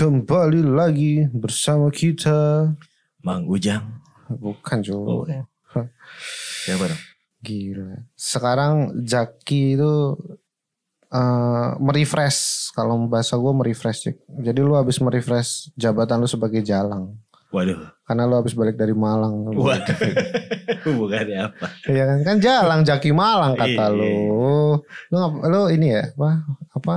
Kembali lagi bersama kita Mang Ujang. Bukan Jo Oh, ya. Siapa dong? Gila Sekarang Jaki itu eh merefresh Kalau bahasa gue merefresh Cik. Jadi lu habis merefresh jabatan lu sebagai jalang Waduh. Karena lu habis balik dari Malang Waduh. Hubungannya apa? Iya kan kan jalang Jaki Malang kata lu Lu ngap- lu ini ya Apa apa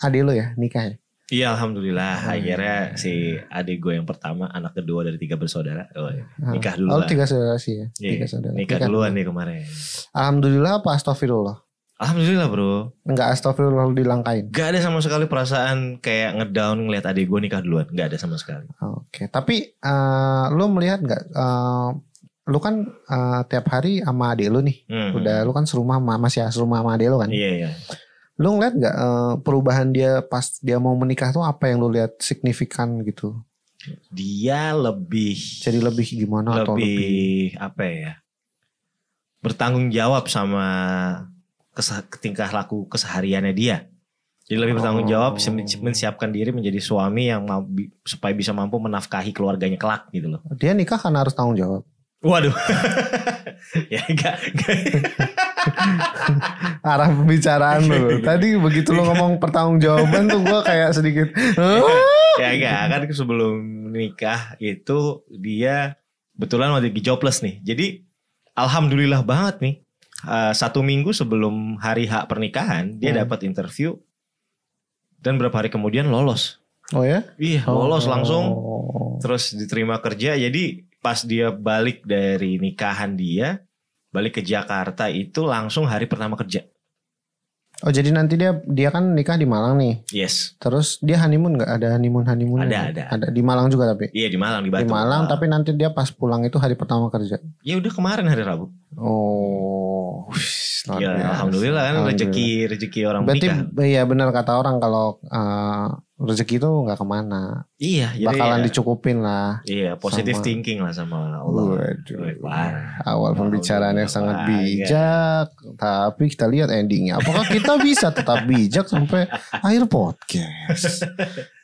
eh, adik lu ya nikah ya Iya Alhamdulillah iya. akhirnya si adik gue yang pertama anak kedua dari tiga bersaudara oh, nikah dulu Oh tiga saudara sih ya Iya, Tiga saudara nikah Tiga. duluan nih kemarin. Alhamdulillah apa astagfirullah Alhamdulillah bro. Enggak astagfirullah dilangkain Gak ada sama sekali perasaan kayak ngedown ngeliat adik gue nikah duluan. Gak ada sama sekali. Oke, tapi eh, lu melihat nggak? eh, lu kan eh, tiap hari sama adik lu nih, Hmm. udah lu kan serumah sama masih serumah sama adik lu kan. Iya iya. Lu ngeliat nggak eh, perubahan dia pas dia mau menikah tuh apa yang lu lihat signifikan gitu? Dia lebih Jadi lebih gimana atau lebih? lebih apa ya? Bertanggung jawab sama tingkah laku kesehariannya dia. Jadi lebih bertanggung jawab Oh. men- mensiapkan diri menjadi suami yang mau supaya bisa mampu menafkahi keluarganya kelak gitu loh. Dia nikah kan harus tanggung jawab. Waduh. ya enggak. Arah pembicaraan lu. Tadi begitu lu ngomong pertanggungjawaban tuh gua kayak sedikit. Ya enggak kan sebelum nikah itu dia betulan lagi jobless nih. Jadi alhamdulillah banget nih. eh, satu minggu sebelum hari H pernikahan dia Hmm. dapat interview dan berapa hari kemudian lolos. Oh ya? Iya lolos langsung Oh. terus diterima kerja. Jadi pas dia balik dari nikahan dia balik ke Jakarta itu langsung hari pertama kerja. Oh jadi nanti dia dia kan nikah di Malang nih. Yes. Terus dia honeymoon nggak? Ada honeymoon honeymoon? Ada, ada. Ada di Malang juga tapi. Iya di Malang di Di Batu. Malang Ah. tapi nanti dia pas pulang itu hari pertama kerja. ya udah kemarin hari Rabu. Oh, Ya, alhamdulillah kan Alhamdulillah. rezeki rezeki orang Berarti menikah. iya benar kata orang kalau eh, rezeki itu nggak ke mana, Iya, jadi bakalan ya, dicukupin lah. Iya, positive sama- thinking lah sama Allah. Waduh. Awal pembicaraan yang sangat Alhamdulillah, bijak, tapi kita lihat endingnya. Apakah kita bisa tetap bijak sampai akhir podcast?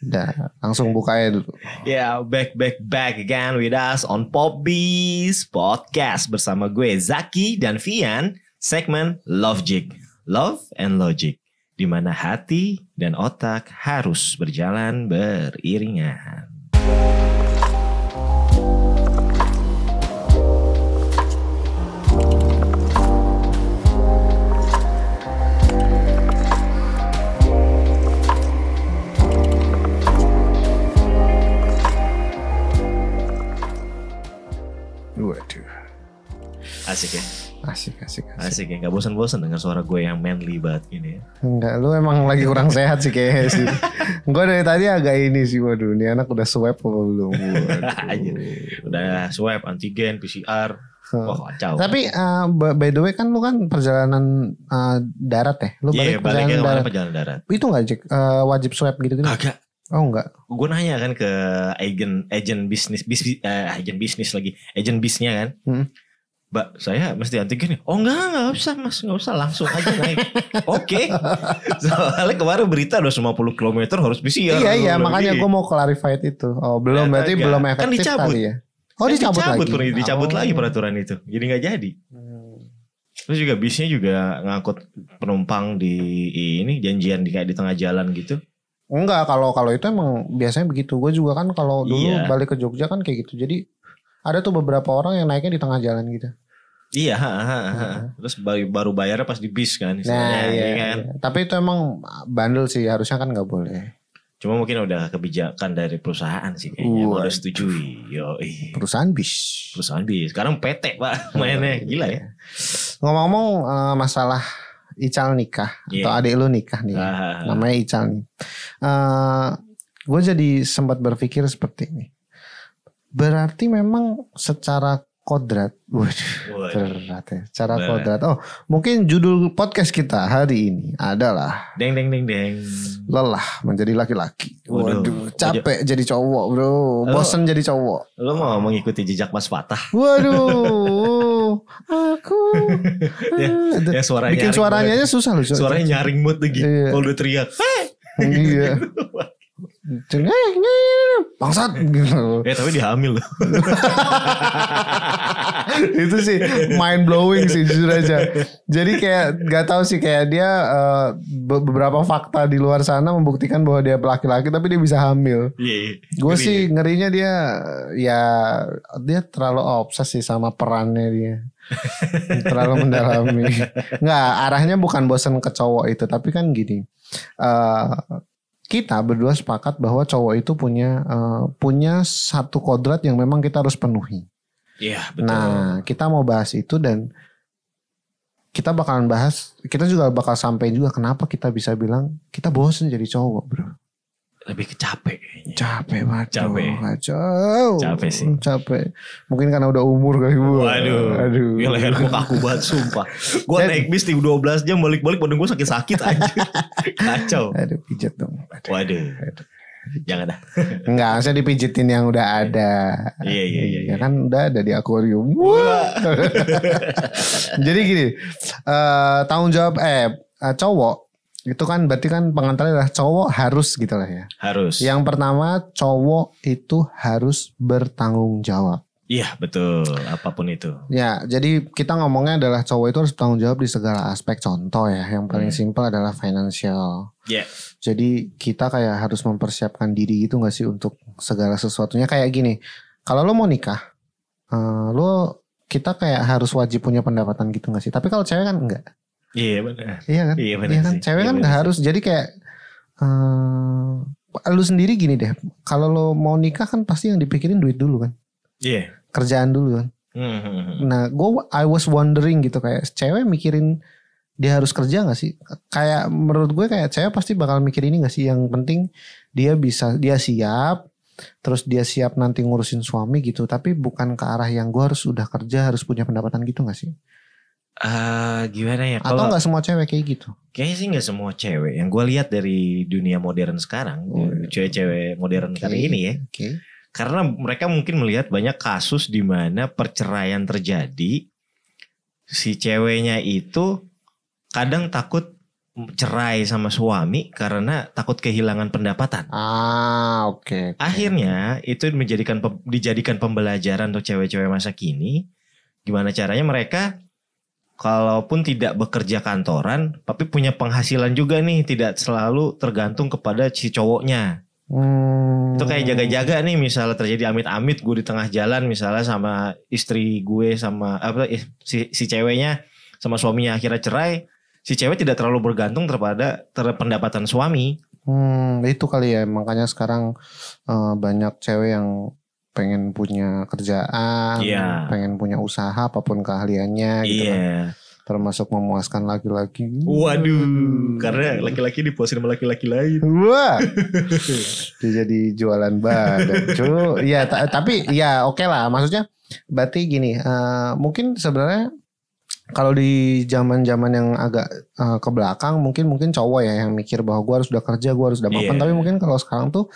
Dah, langsung buka aja dulu. Yeah, back back back again with us on Popbees Podcast bersama gue Zaki dan Vian, segmen Love Jig, Love and Logic, di mana hati dan otak harus berjalan beriringan. Waduh, Asik ya, asik asik asik. asik ya, nggak bosan-bosan dengar suara gue yang manly banget gini ya. Enggak, lu emang lagi kurang sehat sih kayaknya sih. Gue dari tadi agak ini sih, waduh, ini anak udah swab apa belum? Waduh. Udah swab, antigen, PCR, wah kacau. Tapi uh, by the way kan lu kan perjalanan uh, darat ya? Lu balik Iya, baliknya perjalanan ke mana darat. perjalanan darat? Itu enggak Jack? Uh, wajib swab gitu-gitu? Kagak. Oh enggak. gue nanya kan ke agen agen bisnis bis, eh, agen bisnis lagi agen bisnya kan Hmm. Mbak saya mesti antigen ya oh enggak enggak usah mas enggak usah langsung aja naik oke soalnya kemarin berita 250 km harus PCR iya iya, makanya gue mau clarified itu. Oh belum, Ternyata berarti enggak. belum Kan efektif dicabut. kali ya? Oh Kan dicabut, lagi? per- dicabut Oh. lagi peraturan itu jadi nggak jadi Hmm. terus juga bisnya juga ngangkut penumpang di ini janjian di kayak di tengah jalan gitu Enggak, kalau kalau itu emang biasanya begitu. Gue juga kan kalau dulu Iya. balik ke Jogja kan kayak gitu. Jadi ada tuh beberapa orang yang naiknya di tengah jalan gitu. iya ha, ha, ha. terus baru bayarnya pas di bis kan Nah, iya, iya kan iya. Tapi itu emang bandel sih, harusnya kan nggak boleh. Cuma mungkin udah kebijakan dari perusahaan sih kayaknya Waduh. udah setujui. Yo. Perusahaan bis. perusahaan bis. Sekarang PT pak mainnya gila ya. Ngomong-ngomong eh, masalah Ical nikah Iya. atau adik lu nikah nih, Ah, namanya Ical nih. Eh gue jadi sempat berpikir seperti ini. Berarti memang secara kodrat, waduh, berat ya. Secara Berat. kodrat. Oh, mungkin judul podcast kita hari ini adalah Deng deng deng deng. lelah menjadi laki-laki. Waduh. Waduh, capek jadi cowok, bro. Bosen jadi cowok. Lo mau mengikuti jejak Mas Fatah? Waduh, aku Ya, ya suaranya bikin suaranya aja susah loh. Suaranya nyaring banget lagi. Iya. Kalau udah teriak. iya. Cengeng, bangsat gitu. Eh tapi dia hamil loh. itu sih mind blowing sih jujur aja. Jadi kayak gak tahu sih kayak dia eh, be- beberapa fakta di luar sana membuktikan bahwa dia laki-laki tapi dia bisa hamil. Iya. iya. Gue sih ya. ngerinya dia ya dia terlalu obses sih sama perannya dia. terlalu mendalami. Nggak arahnya bukan bosan ke cowok itu tapi kan gini. eh, kita berdua sepakat bahwa cowok itu punya eh, punya satu kodrat yang memang kita harus penuhi. Iya betul. Nah, kita mau bahas itu dan kita bakalan bahas, kita juga bakal sampai juga kenapa kita bisa bilang kita bosen jadi cowok, bro. Lebih kecapek kayaknya. Capek banget. Capek. Kacau. Capek sih. Capek. Mungkin karena udah umur kali gue. Waduh. Aduh. Ya leher gue kaku banget sumpah. Gue naik bis di 12 jam balik-balik badan gue sakit-sakit aja. Kacau. Aduh, pijet dong. Aduh. Waduh. Jangan dah. Enggak, saya dipijitin yang udah ada. Iya, iya, iya, Ya iya. kan udah ada di akuarium. Wah. Jadi gini, eh tanggung jawab eh eh, cowok itu kan berarti kan pengantarnya adalah cowok harus gitu lah ya. Harus. Yang pertama cowok itu harus bertanggung jawab. Iya betul. Apa pun itu. Ya, jadi kita ngomongnya adalah cowok itu harus bertanggung jawab di segala aspek. Contoh ya, yang paling Hmm. simpel adalah financial. Iya. Jadi kita kayak harus mempersiapkan diri gitu gak sih untuk segala sesuatunya kayak gini. Kalau lo mau nikah, eh, lo kita kayak harus wajib punya pendapatan gitu gak sih? Tapi kalau cewek kan enggak. Iya benar. Iya kan? Iya benar Iya kan? sih. Cewek Iya kan sih. harus. Jadi kayak eh lu sendiri gini deh. Kalau lo mau nikah kan pasti yang dipikirin duit dulu kan. Iya. Kerjaan dulu kan. Hmm, hmm, hmm. Nah, gue I was wondering gitu kayak cewek mikirin dia harus kerja gak sih? Kayak menurut gue kayak cewek pasti bakal mikir ini gak sih? Yang penting dia bisa dia siap, terus dia siap nanti ngurusin suami gitu. Tapi bukan ke arah yang gue harus udah kerja harus punya pendapatan gitu gak sih? Ah, gimana ya? Atau Kalau nggak semua cewek kayak gitu? kayaknya sih nggak semua cewek. Yang gue lihat dari dunia modern sekarang, Oh, iya. cewek-cewek modern Oke. kali ini ya. Oke. Karena mereka mungkin melihat banyak kasus di mana perceraian terjadi. Si ceweknya itu kadang takut cerai sama suami karena takut kehilangan pendapatan. Ah, oke. oke. Akhirnya itu menjadikan dijadikan pembelajaran untuk cewek-cewek masa kini. Gimana caranya mereka kalaupun tidak bekerja kantoran, tapi punya penghasilan juga nih, tidak selalu tergantung kepada si cowoknya. Hmm. Itu kayak jaga-jaga nih misalnya terjadi amit-amit gue di tengah jalan misalnya sama istri gue sama apa si si ceweknya sama suaminya akhirnya cerai, si cewek tidak terlalu bergantung terhadap ter- pendapatan suami. Hmm, itu kali ya makanya sekarang eh, banyak cewek yang pengen punya kerjaan, Iya. pengen punya usaha apa pun keahliannya gitu kan. Iya. Termasuk memuaskan laki-laki. Waduh, karena laki-laki dipuasin sama laki-laki lain. Wah. Dia jadi jualan badan, cu. Ya, ta- tapi ya oke lah. Maksudnya berarti gini, eh, mungkin sebenarnya kalau di zaman-zaman yang agak eh, ke belakang mungkin mungkin cowok ya yang mikir bahwa gue harus udah kerja, gue harus udah mapan. Iya. Tapi mungkin kalau sekarang tuh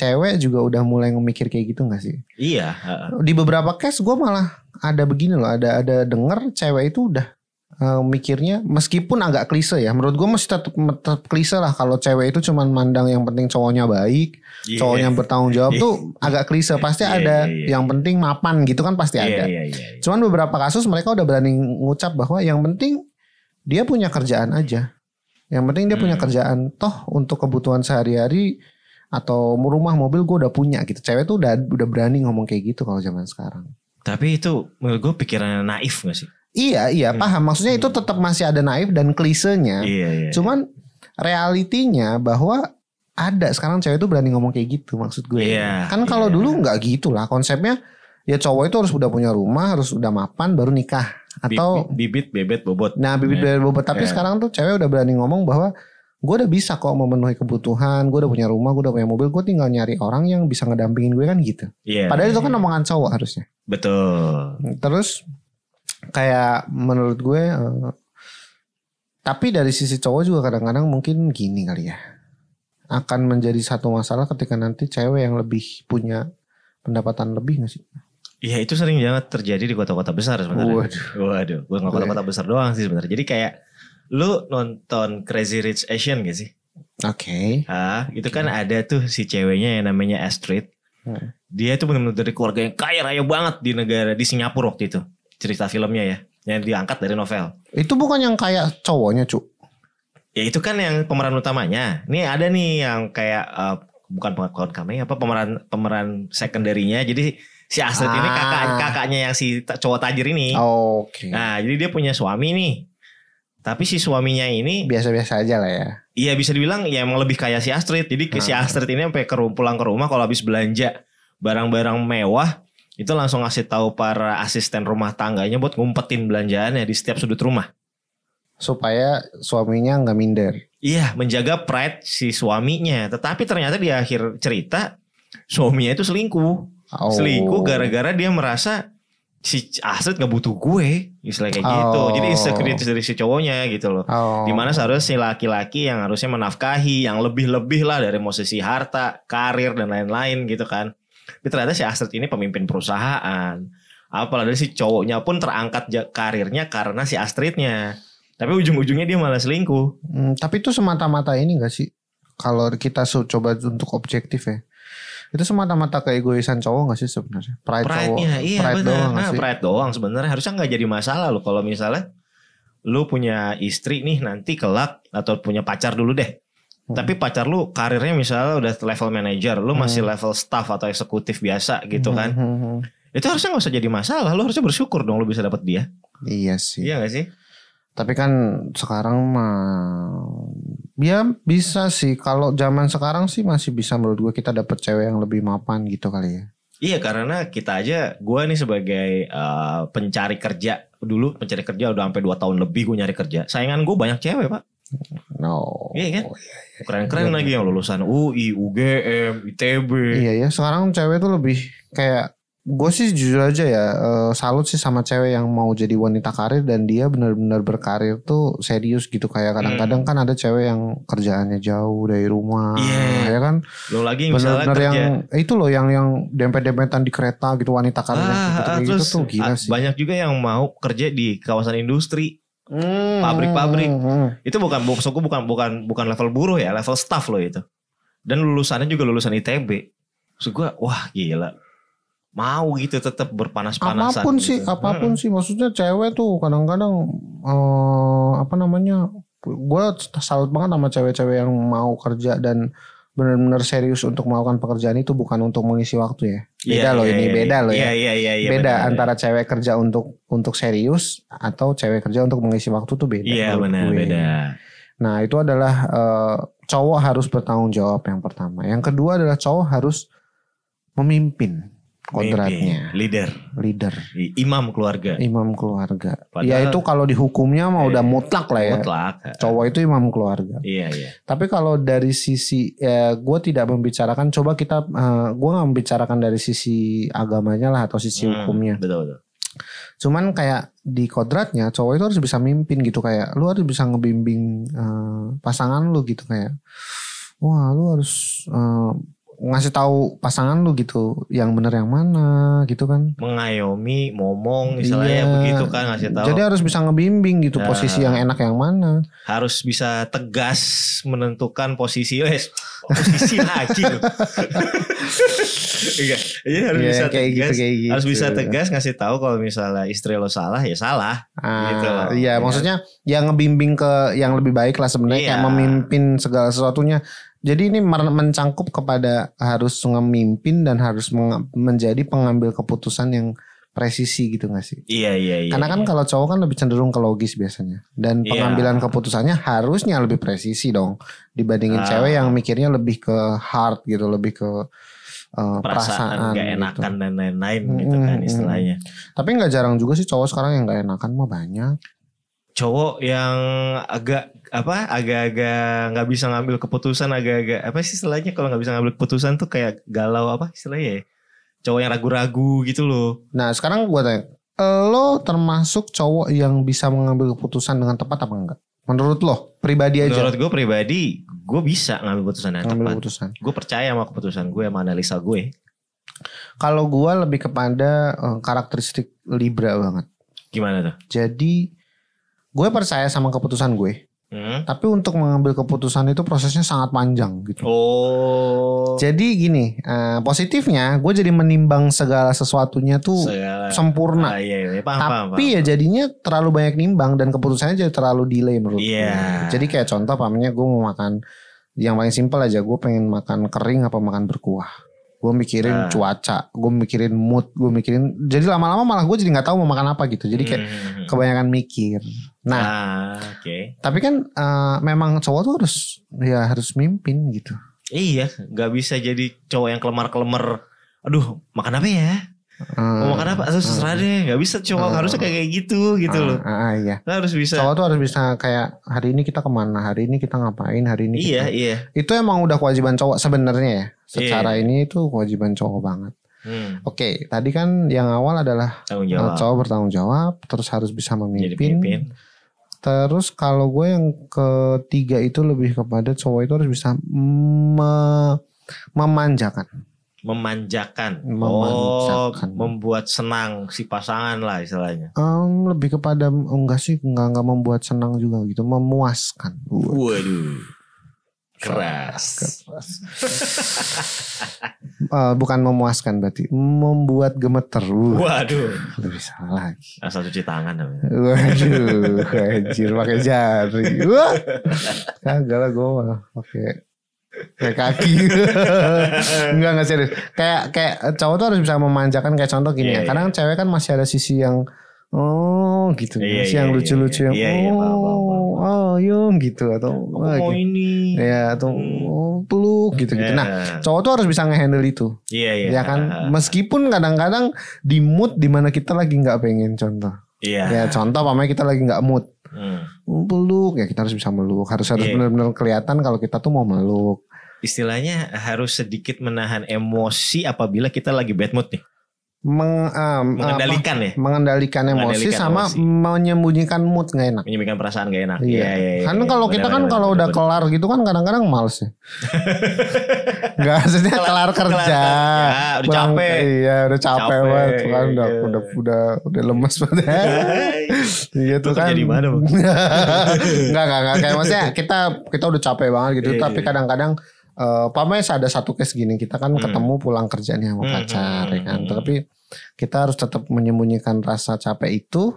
cewek juga udah mulai memikir kayak gitu gak sih? Iya. heeh. Di beberapa case gue malah ada begini loh, ada ada denger cewek itu udah eh, mikirnya meskipun agak klise ya. Menurut gue masih tetap, tetap klise lah kalau cewek itu cuman mandang yang penting cowoknya baik, Iya. cowoknya bertanggung jawab tuh agak klise. Pasti Iya, ada iya, iya. yang penting mapan gitu kan pasti Iya, ada. iya, iya, iya. Cuman beberapa kasus mereka udah berani ngucap bahwa yang penting dia punya kerjaan aja. Yang penting dia punya Hmm. kerjaan. Toh untuk kebutuhan sehari-hari atau rumah mobil gue udah punya gitu. Cewek tuh udah udah berani ngomong kayak gitu kalau zaman sekarang. Tapi itu menurut gue pikirannya naif gak sih? Iya iya Hmm. paham. Maksudnya itu tetap masih ada naif dan klisenya. Iya, iya. Cuman realitinya bahwa ada sekarang cewek itu berani ngomong kayak gitu maksud gue. Iya, kan kalau iya. dulu nggak gitu lah konsepnya. Ya cowok itu harus udah punya rumah, harus udah mapan baru nikah. Atau bi- bibit, bebet, bobot. Nah bibit Iya. bibit bobot tapi Iya. sekarang tuh cewek udah berani ngomong bahwa gue udah bisa kok memenuhi kebutuhan, gue udah punya rumah, gue udah punya mobil, gue tinggal nyari orang yang bisa ngedampingin gue kan gitu. Iya. Padahal itu kan iya. omongan cowok harusnya. betul. Terus kayak menurut gue, eh, tapi dari sisi cowok juga kadang-kadang mungkin gini kali ya, akan menjadi satu masalah ketika nanti cewek yang lebih punya pendapatan lebih gak sih? Iya itu sering banget terjadi di kota-kota besar sebenarnya. Waduh. Waduh, bukan kota-kota besar doang sih sebenarnya. Jadi kayak lu nonton Crazy Rich Asian gak sih? Oke. Ah, itu kan ada tuh si ceweknya yang namanya Astrid. Hmm. Dia itu benar-benar dari keluarga yang kaya raya banget di negara di Singapura waktu itu. Cerita filmnya ya, yang diangkat dari novel. Itu bukan yang kayak cowoknya, Cuk. Ya itu kan yang pemeran utamanya. Nih ada nih yang kayak eh, bukan pemeran kami apa pemeran pemeran secondary-nya. Jadi si Astrid ini Ah. kakak kakaknya yang si cowok tajir ini. Oke. Nah, jadi dia punya suami nih. Tapi si suaminya ini Biasa-biasa aja lah ya. Iya bisa dibilang ya emang lebih kayak si Astrid. Jadi si Ah. Astrid ini sampai ke pulang ke rumah kalau habis belanja barang-barang mewah itu langsung ngasih tahu para asisten rumah tangganya buat ngumpetin belanjaannya di setiap sudut rumah. Supaya suaminya nggak minder. Iya, menjaga pride si suaminya. Tetapi ternyata di akhir cerita suaminya itu selingkuh. Oh. Selingkuh gara-gara dia merasa si Astrid nggak butuh gue, istilah kayak gitu. Oh. Jadi insecurity dari si cowoknya gitu loh. Oh. Di mana seharusnya si laki-laki yang harusnya menafkahi yang lebih-lebih lah dari posisi harta, karir dan lain-lain gitu kan. Tapi ternyata si Astrid ini pemimpin perusahaan. Apalagi si cowoknya pun terangkat karirnya karena si Astridnya. Tapi ujung-ujungnya dia malah selingkuh. Hmm, tapi itu semata-mata ini gak sih? Kalau kita coba untuk objektif ya. Itu semata-mata keegoisan cowok gak sih sebenarnya? Pride, cowok. Pride-nya, iya pride benar. doang gak Nah, sih? pride doang sebenarnya harusnya nggak jadi masalah loh kalau misalnya lu punya istri nih nanti kelak atau punya pacar dulu deh. Hmm. Tapi pacar lu karirnya misalnya udah level manager, lu masih level staff atau eksekutif biasa gitu kan. Hmm, hmm, hmm. Itu harusnya nggak usah jadi masalah. Lu harusnya bersyukur dong lu bisa dapet dia. Iya sih. Iya gak sih? Tapi kan sekarang mah ya bisa sih kalau zaman sekarang sih masih bisa menurut gue kita dapet cewek yang lebih mapan gitu kali ya. Iya karena kita aja gue nih sebagai eh, pencari kerja dulu pencari kerja udah sampai 2 tahun lebih gue nyari kerja. Saingan gue banyak cewek pak. No. Iya kan? Keren-keren lagi yang lulusan UI, UGM, ITB. Iya ya sekarang cewek tuh lebih kayak gue sih jujur aja ya eh, salut sih sama cewek yang mau jadi wanita karir dan dia benar-benar berkarir tuh serius gitu kayak kadang-kadang kan ada cewek yang kerjaannya jauh dari rumah Iya. ya kan Lo lagi misalnya benar-benar kerja. yang eh, itu loh yang yang dempet-dempetan di kereta gitu wanita karir Ah, gitu, ah, kayak gitu terus tuh gila ah, sih banyak juga yang mau kerja di kawasan industri. Hmm, pabrik-pabrik. hmm, hmm. Itu bukan maksudku bukan bukan bukan level buruh ya, level staff loh itu. Dan lulusannya juga lulusan ITB. Maksud gue, wah gila. Mau gitu tetap berpanas-panasan. apa pun gitu. sih apa pun sih maksudnya cewek tuh kadang-kadang eh, apa namanya gue salut banget sama cewek-cewek yang mau kerja dan benar-benar serius untuk melakukan pekerjaan itu bukan untuk mengisi waktu ya beda Iya, loh iya, ini iya, beda loh iya, ya Iya, iya, iya. beda benar. antara cewek kerja untuk untuk serius atau cewek kerja untuk mengisi waktu tuh beda Iya menurut benar, beda. nah itu adalah eh, cowok harus bertanggung jawab yang pertama yang kedua adalah cowok harus memimpin kodratnya leader, leader imam keluarga. imam keluarga. Padahal- ya itu kalau di hukumnya mah udah Eh, mutlak lah ya. Mutlak. Cowok itu imam keluarga. Iya, iya. Tapi kalau dari sisi, ya gue tidak membicarakan. Coba kita, gue nggak membicarakan dari sisi agamanya lah atau sisi Hmm, hukumnya. Betul, betul. Cuman kayak di kodratnya, cowok itu harus bisa mimpin gitu kayak. Lu harus bisa ngebimbing eh, pasangan lu gitu kayak. Wah, lu harus eh, ngasih tahu pasangan lu gitu, yang benar yang mana gitu kan. Mengayomi, ngomong, istilahnya Iya. begitu kan ngasih tahu. Jadi harus bisa ngebimbing gitu Nah. posisi yang enak yang mana. harus bisa tegas menentukan posisi wes posisi lagi. Iya, iya harus Iya, bisa kayak gitu, tegas. kayak gitu. Harus bisa tegas ngasih tahu kalau misalnya istri lo salah ya salah. Ah, Gitu loh. Iya, Iya. maksudnya yang ngebimbing ke yang lebih baik lah sebenarnya Iya. kayak memimpin segala sesuatunya. Jadi ini mencangkup kepada harus memimpin dan harus menjadi pengambil keputusan yang presisi gitu gak sih? Iya iya iya. Karena kan kalau cowok kan lebih cenderung ke logis biasanya dan Iya. pengambilan keputusannya harusnya lebih presisi dong dibandingin Ah. cewek yang mikirnya lebih ke heart gitu, lebih ke uh, perasaan perasaan, gak gitu. enakan dan lain-lain gitu kan istilahnya. Tapi nggak jarang juga sih cowok sekarang yang gak enakan mah banyak. Cowok yang agak apa agak-agak nggak bisa ngambil keputusan agak-agak apa sih istilahnya kalau nggak bisa ngambil keputusan tuh kayak galau apa istilahnya ya? Cowok yang ragu-ragu gitu loh. Nah sekarang gue tanya, lo termasuk cowok yang bisa mengambil keputusan dengan tepat apa enggak? Menurut lo, pribadi aja Menurut gue pribadi, gue bisa ngambil keputusan yang mengambil tepat. keputusan. Gue percaya sama keputusan gue, sama analisa gue. Kalau gue lebih kepada eh, karakteristik Libra banget. Gimana tuh? Jadi gue percaya sama keputusan gue. Hmm. Tapi untuk mengambil keputusan itu prosesnya sangat panjang gitu. Oh. Jadi gini, eh, positifnya gue jadi menimbang segala sesuatunya tuh Segala- sempurna. Ah, iya, iya. Paham, paham, Tapi ya jadinya terlalu banyak nimbang dan keputusannya jadi terlalu delay menurut Iya. gue. Jadi kayak contoh pamannya gue mau makan yang paling simpel aja gue pengen makan kering apa makan berkuah. Gue mikirin Ah. cuaca, gue mikirin mood, gue mikirin. Jadi lama-lama malah gue jadi nggak tahu mau makan apa gitu. Jadi kayak Hmm. kebanyakan mikir. Nah, Ah, oke. tapi kan eh, memang cowok tuh harus ya harus mimpin gitu. Iya, nggak bisa jadi cowok yang kelemar-kelemar. Aduh, makan apa ya? Mau makan apa? Terus terserah deh. Nggak bisa cowok Hmm. harusnya kayak gitu gitu Ah, loh. ah, ah, iya. Lo harus bisa. Cowok tuh harus bisa kayak hari ini kita ke mana, hari ini kita ngapain, hari ini Iya, kita. iya. Itu emang udah kewajiban cowok sebenarnya ya. Secara Iya. ini itu kewajiban cowok banget. Hmm, Oke, tadi kan yang awal adalah uh, cowok bertanggung jawab, terus harus bisa Jadi memimpin. pemimpin. Terus kalau gue yang ketiga itu lebih kepada cowok itu harus bisa me- memanjakan. Memanjakan. Memanjakan. Oh, membuat senang si pasangan lah istilahnya. Em, lebih kepada enggak sih, enggak enggak membuat senang juga gitu, memuaskan. Waduh. Keras. Eh, bukan memuaskan berarti, membuat gemeter. Waduh. lebih salah lagi. Asal cuci tangan namanya. Waduh, anjir pakai jari. Wah. Kagak lah gue pakai kayak kaki. enggak enggak serius. Kayak kayak cowok tuh harus bisa memanjakan kayak contoh gini Iya, ya. Kadang cewek kan masih ada sisi yang oh gitu, Iya, masih iya, yang iya, lucu-lucu yang iya. Iya, iya, paham, paham, paham, oh, oh, yung gitu atau Aku wah, mau gitu. ini. Ya atau Hmm. oh, peluk gitu-gitu. Nah, Ya. cowok tuh harus bisa ngehandle itu. Iya, iya. Ya kan, meskipun kadang-kadang di mood di mana kita lagi nggak pengen contoh. Iya. Ya contoh pamannya kita lagi nggak mood Hmm. peluk ya kita harus bisa meluk harus harus Iya. benar-benar kelihatan kalau kita tuh mau meluk Istilahnya harus sedikit menahan emosi apabila kita lagi bad mood nih. Meng, ah, Mengendalikan ya. apa, mengendalikan emosi Mengendalikan sama emosi. menyembunyikan mood nggak enak Menyembunyikan perasaan gak enak. Iya. Iya, iya, iya. Karena kalau kita Benar, kan benar, kalau benar, udah kelar gitu kan kadang-kadang males ya. Gak maksudnya Kelar- kelar, kerja. kelar kerja, udah pulang- capek. Iya udah capek, Capek, banget kan udah iya. udah udah udah lemes banget. Iya tuh Lu kan. kerja di mana, Bang? Enggak enggak enggak kayak maksudnya kita kita udah capek banget gitu Iya, tapi iya. Kadang-kadang eh pamanya ada satu case gini kita kan Hmm. ketemu pulang kerja nih sama Hmm, pacar hmm, ya kan. hmm. Tapi kita harus tetap menyembunyikan rasa capek itu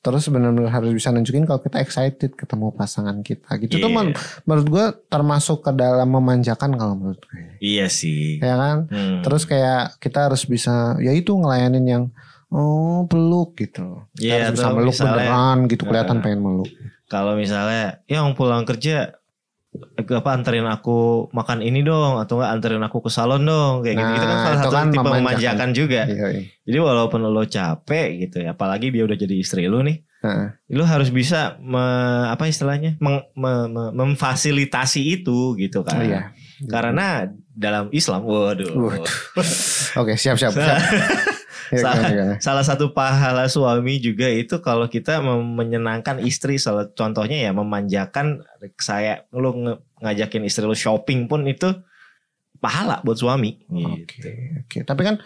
terus benar-benar harus bisa nunjukin kalau kita excited ketemu pasangan kita gitu tuh Iya. men- menurut gue termasuk ke dalam memanjakan kalau menurut gue Iya sih. ya kan Hmm. terus kayak kita harus bisa ya itu ngelayanin yang oh peluk gitu Kita Iya, harus bisa meluk misalnya- beneran gitu kelihatan Nah. pengen meluk kalau misalnya yang pulang kerja apa anterin aku makan ini dong atau enggak anterin aku ke salon dong kayak gitu gitu kan Nah, salah itu satu kan tipe memanjakan. memanjakan juga Iya, iya. jadi walaupun lo capek gitu ya apalagi dia udah jadi istri lu nih Nah, lu harus bisa me- apa istilahnya meng- me- me- memfasilitasi itu gitu kan iya. karena dalam Islam waduh Waduh. Oke, siap siap. siap. Ya, Salah. gimana, gimana? Salah satu pahala suami juga itu kalau kita menyenangkan istri, salah contohnya ya memanjakan saya lu ngajakin istri lu shopping pun itu pahala buat suami. Oke, Gitu. oke. Tapi kan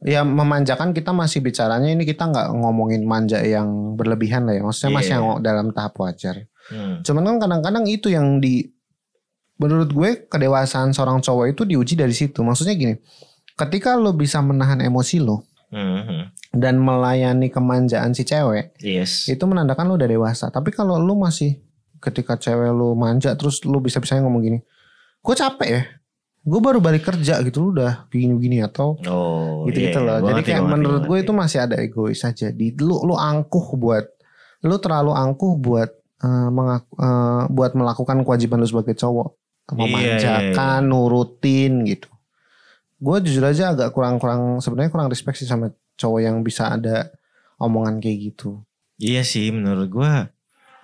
ya memanjakan kita masih bicaranya ini kita nggak ngomongin manja yang berlebihan lah ya. Maksudnya masih Iya. yang dalam tahap wajar. Hmm. Cuman kan kadang-kadang itu yang di menurut gue kedewasaan seorang cowok itu diuji dari situ. Maksudnya gini, ketika lo bisa menahan emosi lo Mhm. dan melayani kemanjaan si cewek, Yes. itu menandakan lo udah dewasa. Tapi kalau lo masih ketika cewek lo manja terus lo bisa-bisanya ngomong gini, gue capek ya, gue baru balik kerja gitu lo udah begini-begini atau Oh, gitu-gitu iya, loh. gua Jadi kayak menurut gue itu masih ada egois aja. Di lu lu angkuh buat lu terlalu angkuh buat eh, mengaku- eh, buat melakukan kewajiban lu sebagai cowok, Iya, memanjakan, nurutin gitu. Gue jujur aja agak kurang-kurang sebenarnya kurang respect sih sama cowok yang bisa ada omongan kayak gitu. Iya sih menurut gua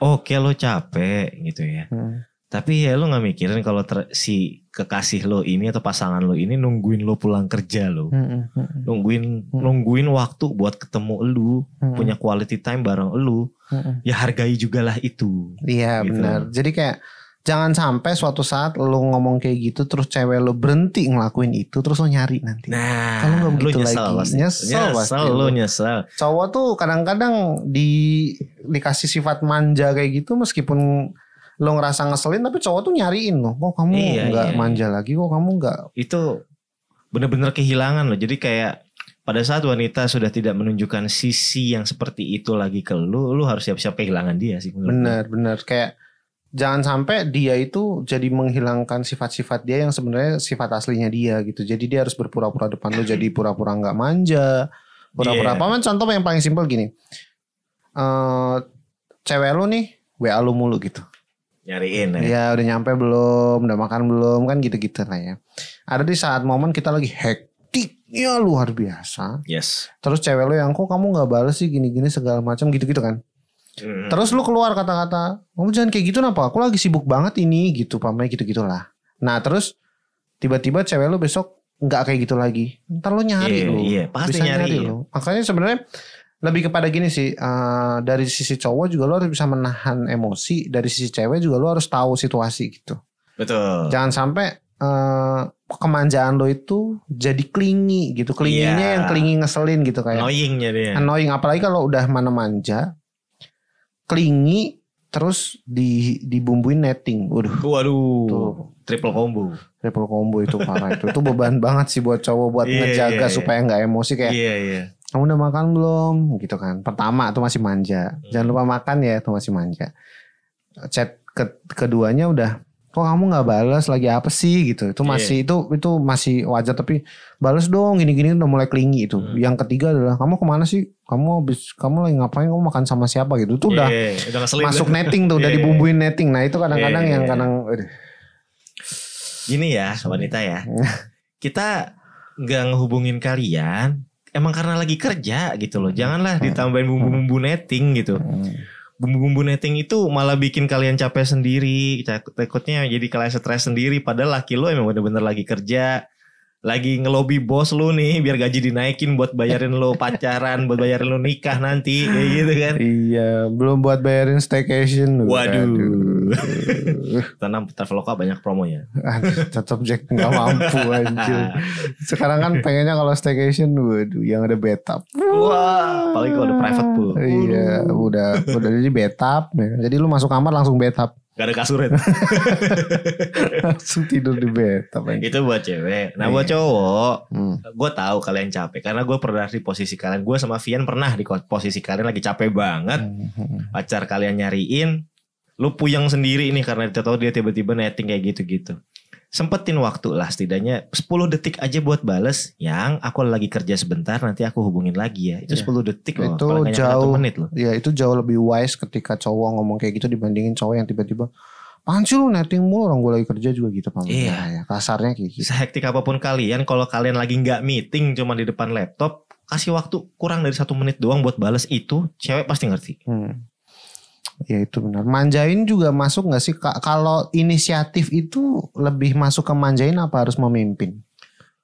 oke lo capek gitu ya. Hmm. Tapi ya lo nggak mikirin kalau si kekasih lo ini atau pasangan lo ini nungguin lo pulang kerja lo. Hmm, hmm, hmm, Nungguin Hmm. nungguin waktu buat ketemu lu, hmm, punya quality time bareng hmm, hmm. Ya hargai juga lah itu. Iya Gitu. benar. Jadi kayak jangan sampai suatu saat lu ngomong kayak gitu terus cewek lu berhenti ngelakuin itu terus lu nyari nanti. Nah, Kalau nggak lu begitu nyesel lagi, pasti. nyesel nyesel pasti lu nyesel. cowok tuh kadang-kadang di dikasih sifat manja kayak gitu meskipun lo ngerasa ngeselin tapi cowok tuh nyariin lo. Kok kamu Iya, nggak iya, manja lagi? Kok kamu nggak? Itu bener-bener kehilangan loh. Jadi kayak pada saat wanita sudah tidak menunjukkan sisi yang seperti itu lagi ke lu, lu harus siap-siap kehilangan dia sih. Bener bener kayak jangan sampai dia itu jadi menghilangkan sifat-sifat dia yang sebenarnya sifat aslinya dia gitu. Jadi dia harus berpura-pura depan lu jadi pura-pura nggak manja, pura-pura Iya. apa? Man, contoh yang paling simpel gini. eh cewek lu nih WA lu mulu gitu. Nyariin ya. Ya udah nyampe belum, udah makan belum kan gitu-gitu lah ya. Ada di saat momen kita lagi hektiknya luar biasa. Yes. Terus cewek lu yang kok kamu nggak bales sih gini-gini segala macam gitu-gitu kan. Hmm. Terus lu keluar kata-kata, kamu jangan kayak gitu napa? Aku lagi sibuk banget ini gitu, pamanya gitu-gitulah. Nah terus tiba-tiba cewek lu besok nggak kayak gitu lagi. Ntar lu nyari Iya, lu. iya, pasti Bisa nyari, ya. lu. Makanya sebenarnya lebih kepada gini sih, eh, dari sisi cowok juga lu harus bisa menahan emosi, dari sisi cewek juga lu harus tahu situasi gitu. Betul. Jangan sampai eh, kemanjaan lo itu jadi klingi gitu. Klinginya Iya. yang klingi ngeselin gitu kayak Annoyingnya dia. annoying apalagi kalau udah mana manja klingi terus di dibumbuin netting. Waduh, Waduh. tuh Triple combo. triple combo itu parah itu. Itu beban banget sih buat cowok buat Iya, ngejaga iya, iya. supaya nggak emosi kayak Iya, iya. kamu udah makan belum gitu kan. Pertama tuh masih manja. Hmm. Jangan lupa makan ya tuh masih manja. Chat ke- keduanya udah kok kamu nggak balas lagi apa sih gitu. Itu Iya. masih itu itu masih wajar tapi balas dong gini-gini udah mulai klingi itu. Hmm. Yang ketiga adalah kamu ke mana sih? Kamu habis kamu lagi ngapain? Kamu makan sama siapa gitu. Itu udah Iya, udah ngeselin. masuk netting tuh udah Iya. dibumbuin netting. Nah, itu kadang-kadang Iya, yang iya. kadang aduh. Gini ya wanita ya. Kita nggak ngehubungin kalian. Emang karena lagi kerja gitu loh. Janganlah ditambahin bumbu-bumbu netting gitu. Bumbu-bumbu netting itu malah bikin kalian capek sendiri. Tak- Takutnya jadi kalian stres sendiri. Padahal laki lo emang bener-bener lagi kerja. Lagi ngelobi bos lu nih biar gaji dinaikin buat bayarin lo pacaran, buat bayarin lo nikah nanti kayak gitu kan. Iya, belum buat bayarin staycation. Waduh. Aduh. Tanam Traveloka banyak promonya. Tetap Jack nggak mampu anjir. Sekarang kan pengennya kalau staycation, waduh, yang ada betap. Wah, apalagi kalau ada private pool. Iya, udah udah jadi betap. ya. Jadi lu masuk kamar langsung betap, Gak ada kasurnya. langsung tidur di betap. anjir. itu buat cewek. Nah Iya. buat cowok, Hmm. gue tahu kalian capek karena gue pernah di posisi kalian. Gue sama Vian pernah di posisi kalian lagi capek banget. Hmm. Pacar kalian nyariin, lu puyeng sendiri nih karena dia tahu dia tiba-tiba netting kayak gitu-gitu. Sempetin waktu lah setidaknya 10 detik aja buat bales yang aku lagi kerja sebentar nanti aku hubungin lagi ya. Itu Iya. 10 detik loh. Itu jauh. menit loh. Ya itu jauh lebih wise ketika cowok ngomong kayak gitu dibandingin cowok yang tiba-tiba Apaan sih lu netting mulu orang gue lagi kerja juga gitu Pak. Iya. Nah, ya, kasarnya kayak gitu. Sehektik apa pun kalian, kalau kalian lagi nggak meeting cuma di depan laptop, kasih waktu kurang dari satu menit doang buat bales itu, cewek pasti ngerti. Hmm. Ya itu benar. Manjain juga masuk nggak sih? Ka- Kalau inisiatif itu lebih masuk ke manjain apa harus memimpin?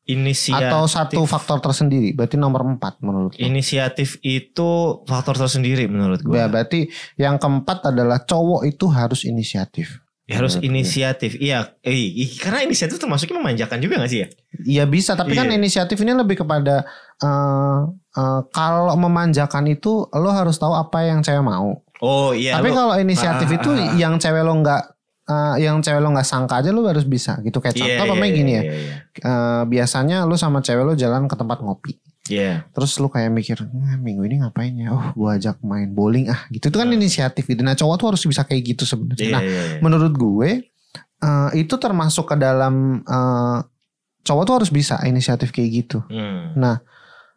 Inisiatif, Atau satu faktor tersendiri? Berarti nomor empat menurut lo. inisiatif itu faktor tersendiri menurut gue. Ya, berarti yang keempat adalah cowok itu harus inisiatif. Ya, harus inisiatif. Iya, eh, karena inisiatif termasuknya memanjakan juga gak sih ya? Iya bisa, tapi kan Iya. inisiatif ini lebih kepada eh, eh, kalau memanjakan itu lo harus tahu apa yang cewek mau. Oh iya. tapi kalau inisiatif Ah, itu ah, ah. yang cewek lo nggak eh, yang cewek lo nggak sangka aja lo harus bisa gitu kayak Iya, contoh apa iya, gini ya iya, iya. Eh, biasanya lo sama cewek lo jalan ke tempat ngopi Iya. terus lo kayak mikir "Hmm, minggu ini ngapain ya oh gua ajak main bowling ah gitu itu kan Hmm. inisiatif gitu nah cowok tuh harus bisa kayak gitu sebenarnya Iya, nah iya, iya. menurut gue eh, itu termasuk ke dalam eh, cowok tuh harus bisa inisiatif kayak gitu Hmm. Nah,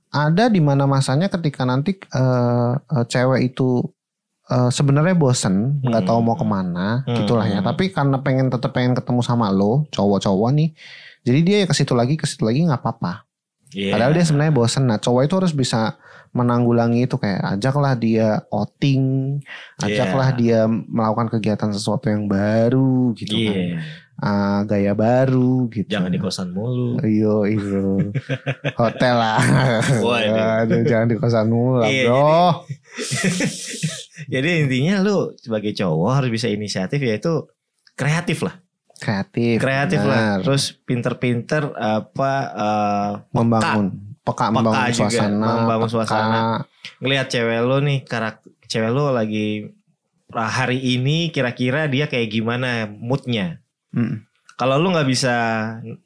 ada di mana masanya ketika nanti eh, cewek itu eh, sebenarnya bosen, nggak Hmm. tahu mau ke mana, Hmm. gitulah ya. Tapi karena pengen tetap pengen ketemu sama lo, cowok-cowok nih, jadi dia ya ke situ lagi, ke situ lagi nggak apa-apa. Iya. Padahal dia sebenarnya bosen. Nah, cowok itu harus bisa menanggulangi itu kayak ajaklah dia outing, ajaklah Iya. dia melakukan kegiatan sesuatu yang baru gitu kan. Iya. Ah, gaya baru gitu. Jangan di kosan mulu. Iyo iyo Hotel lah Waduh. Aduh, Jangan di kosan mulu lah Iya, bro Jadi intinya lu sebagai cowok harus bisa inisiatif yaitu kreatif lah. Kreatif Kreatif lah. benar. Terus pinter-pinter apa eh, Membangun Peka, membangun Peka juga, suasana membangun peka. suasana. ngelihat cewek lu nih karakter cewek lu lagi hari ini kira-kira dia kayak gimana moodnya. Mm. Kalau lu nggak bisa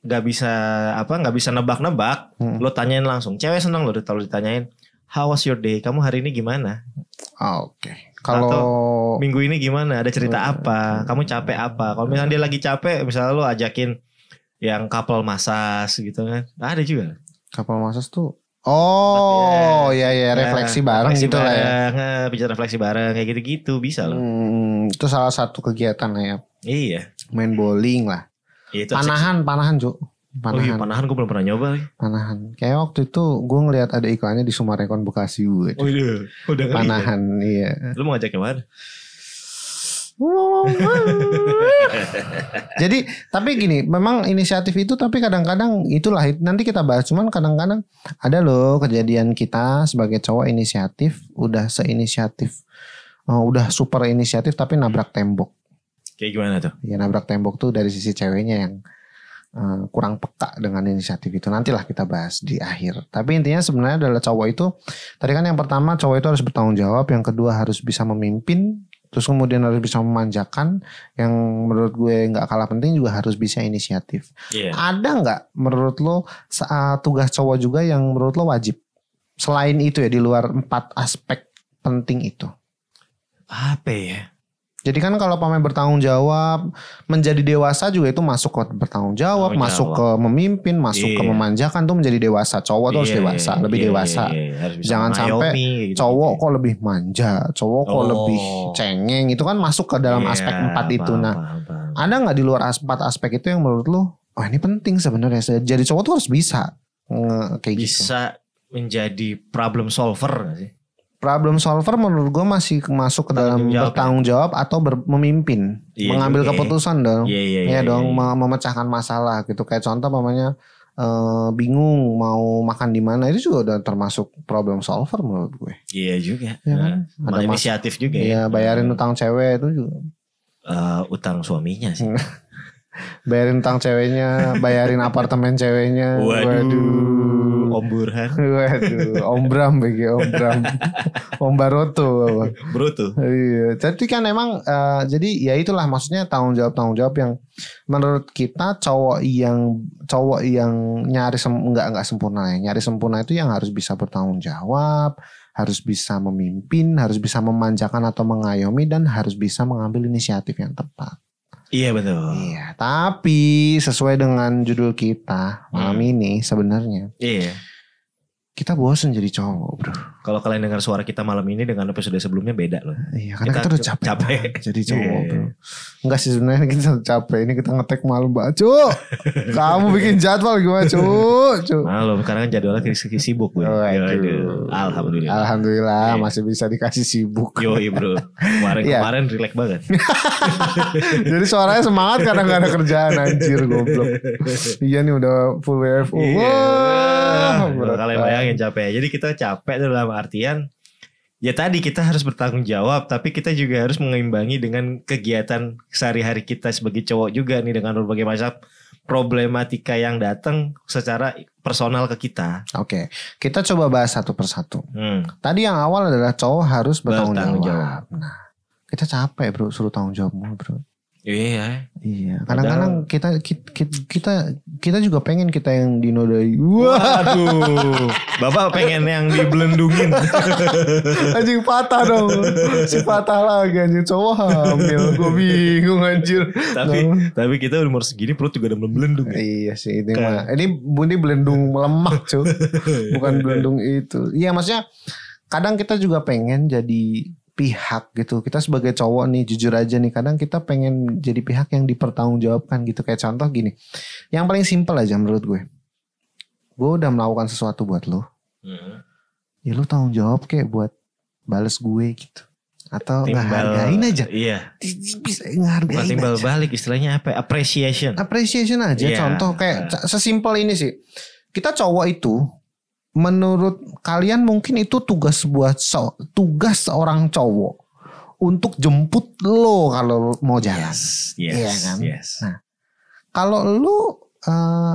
nggak bisa apa nggak bisa nebak-nebak, Hmm. lu tanyain langsung. Cewek seneng loh kalau ditanyain, "How was your day? Kamu hari ini gimana? Ah, Oke. Kalau Minggu ini gimana? Ada cerita Hmm. apa? Kamu capek apa?" Kalau misalnya dia lagi capek, misalnya lu ajakin yang couple masas gitu kan. Ada juga. Kapal masas tuh Oh, ya ya refleksi bareng refleksi gitu lah ya. eh, bicara refleksi bareng kayak gitu-gitu bisa loh. Hmm, itu salah satu kegiatan lah ya. Iya. Main bowling lah. Iya, itu Panahan, panahan, Cuk. Oh iya, Panahan, panahan gue belum pernah nyoba lagi. panahan. Kayak waktu itu gue ngeliat ada iklannya di Sumarekon Bekasi gue. Oh iya, udah ngeri ya? Panahan, iya. Lu mau ngajak ke mana? Jadi tapi gini, memang inisiatif itu tapi kadang-kadang itulah nanti kita bahas. Cuman kadang-kadang ada loh kejadian kita sebagai cowok inisiatif udah seinisiatif, oh, udah super inisiatif tapi nabrak tembok. Kayak gimana tuh? Ya nabrak tembok tuh dari sisi ceweknya yang eh, kurang peka dengan inisiatif itu. Nantilah kita bahas di akhir. Tapi intinya sebenarnya adalah cowok itu tadi kan yang pertama cowok itu harus bertanggung jawab, yang kedua harus bisa memimpin, terus kemudian harus bisa memanjakan, yang menurut gue nggak kalah penting juga harus bisa inisiatif. Iya. Ada nggak menurut lo sa- tugas cowok juga yang menurut lo wajib? Selain itu ya di luar empat aspek penting itu. Apa ya? Jadi kan kalau pemain bertanggung jawab, menjadi dewasa juga itu masuk ke bertanggung jawab, Tanggung masuk jawab. ke memimpin, masuk ke Iya. memanjakan tuh menjadi dewasa. Cowok tuh harus Iya, dewasa, iya, lebih dewasa. iya, iya. Harus bisa Jangan sampai gitu. Cowok kok lebih manja, cowok kok Oh. lebih cengeng, itu kan masuk ke dalam Iya, aspek empat itu. Nah, paham, paham. ada nggak di luar empat aspek itu yang menurut lo, oh ini penting sebenarnya. Jadi cowok tuh harus bisa nge- kayak gitu. bisa menjadi problem solver gak sih? Problem solver menurut gue masih masuk ke dalam Tanggung jawab, bertanggung jawab atau ber- memimpin, Iya mengambil juga ya. keputusan dong. Iya iya ya dong me- memecahkan masalah gitu kayak contoh mamanya eh, bingung mau makan di mana itu juga udah termasuk problem solver menurut gue Iya juga. Ya kan? Nah, Ada mas- inisiatif juga ya ya. bayarin utang cewek itu juga Eh, utang suaminya sih. bayarin utang ceweknya bayarin apartemen ceweknya Waduh. Om Burhan. waduh Om Bram bagi Om Bram Om Baroto tuh. Iya, jadi kan emang eh, jadi ya itulah maksudnya tanggung jawab tanggung jawab yang menurut kita cowok yang cowok yang nyari sem enggak enggak sempurna ya nyari sempurna itu yang harus bisa bertanggung jawab, harus bisa memimpin, harus bisa memanjakan atau mengayomi dan harus bisa mengambil inisiatif yang tepat. Iya betul. Iya, tapi sesuai dengan judul kita malam Hmm. ini sebenarnya Iya. kita bosen jadi cowok, bro. Kalau kalian dengar suara kita malam ini dengan episode sebelumnya beda loh. Iya, karena Kita kita, udah capek, capek. jadi cowok, Iya. bro. Enggak sih sebenarnya kita capek. Ini kita ngetek malam, Mbak. Cuk. Kamu bikin jadwal gimana, Cuk? Cuk. Malu, sekarang kan jadwalnya sibuk gue. Waduh. Aduh. Alhamdulillah. Alhamdulillah Iya. masih bisa dikasih sibuk. Yo bro, kemarin Iya. kemarin relax banget. Jadi suaranya semangat karena nggak ada kerjaan anjir goblok. Iya nih udah full WFO. Iya. Wah, kalian bayangin capek. Jadi kita capek tuh dalam artian ya tadi kita harus bertanggung jawab, tapi kita juga harus mengeimbangi dengan kegiatan sehari-hari kita sebagai cowok juga nih dengan berbagai macam problematika yang datang secara personal ke kita. Oke, kita coba bahas satu persatu. Hmm. Tadi yang awal adalah cowok harus bertanggung Bertanggung jawab. Nah, kita capek bro, suruh tanggung jawab mulu bro. Iya. Iya, kadang-kadang kita, kita kita kita juga pengen kita yang dinodai. Waduh, bapak pengen yang dibelendungin. anjing patah dong. Si patah lagi anjing cowok hamil. Gue bingung anjir. tapi tapi kita umur segini perut juga udah belendung. Iya sih ini mah. Ini ini belendung melemak cuy. Bukan belendung itu. Iya maksudnya kadang kita juga pengen jadi pihak gitu. Kita sebagai cowok nih jujur aja nih kadang kita pengen jadi pihak yang dipertanggungjawabkan gitu. Kayak contoh gini. Yang paling simpel aja menurut gue. Gue udah melakukan sesuatu buat lo. Hmm. Ya lo tanggung jawab kayak buat bales gue gitu. Atau ngehargain aja. Iya. Bisa Bukan ngehargain timbal aja. balik istilahnya apa? Appreciation. appreciation aja Iya. contoh kayak c- sesimpel ini sih kita cowok itu menurut kalian mungkin itu tugas buat so- tugas seorang cowok untuk jemput lo kalau mau jalan Yes, yes, Iya kan? yes. Nah. kalau lu eh,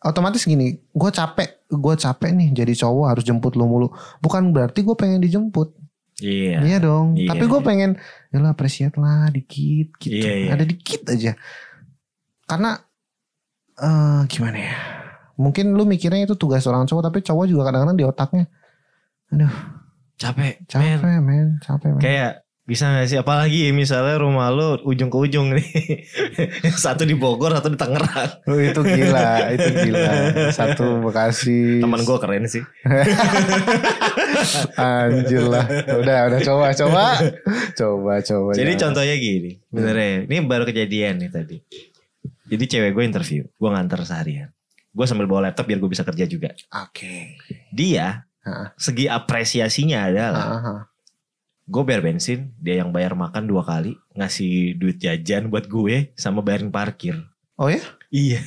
otomatis gini gue capek gue capek nih jadi cowok harus jemput lo mulu bukan berarti gue pengen dijemput Iya. Iya dong. Iya. Tapi gue pengen, ya lah appreciate lah dikit gitu. Iya, iya. Ada dikit aja. Karena eh gimana ya? Mungkin lu mikirnya itu tugas orang cowok, tapi cowok juga kadang-kadang di otaknya, aduh Capek. men. capek men, capek men. Kayak bisa gak sih apalagi misalnya rumah lu ujung ke ujung nih. satu di Bogor, satu di Tangerang. Oh, itu gila, itu gila. Satu Bekasi. Teman gue keren sih. Anjir lah. Udah, udah coba, coba. Coba, coba. Jadi jangan. contohnya gini, benernya. Ini baru kejadian nih tadi. Jadi cewek gue interview, gue nganter seharian. Gue sambil bawa laptop biar gue bisa kerja juga. Oke. Dia Hah. segi apresiasinya adalah Aha. gue bayar bensin, dia yang bayar makan dua kali, ngasih duit jajan buat gue sama bayarin parkir. Oh ya? Iya.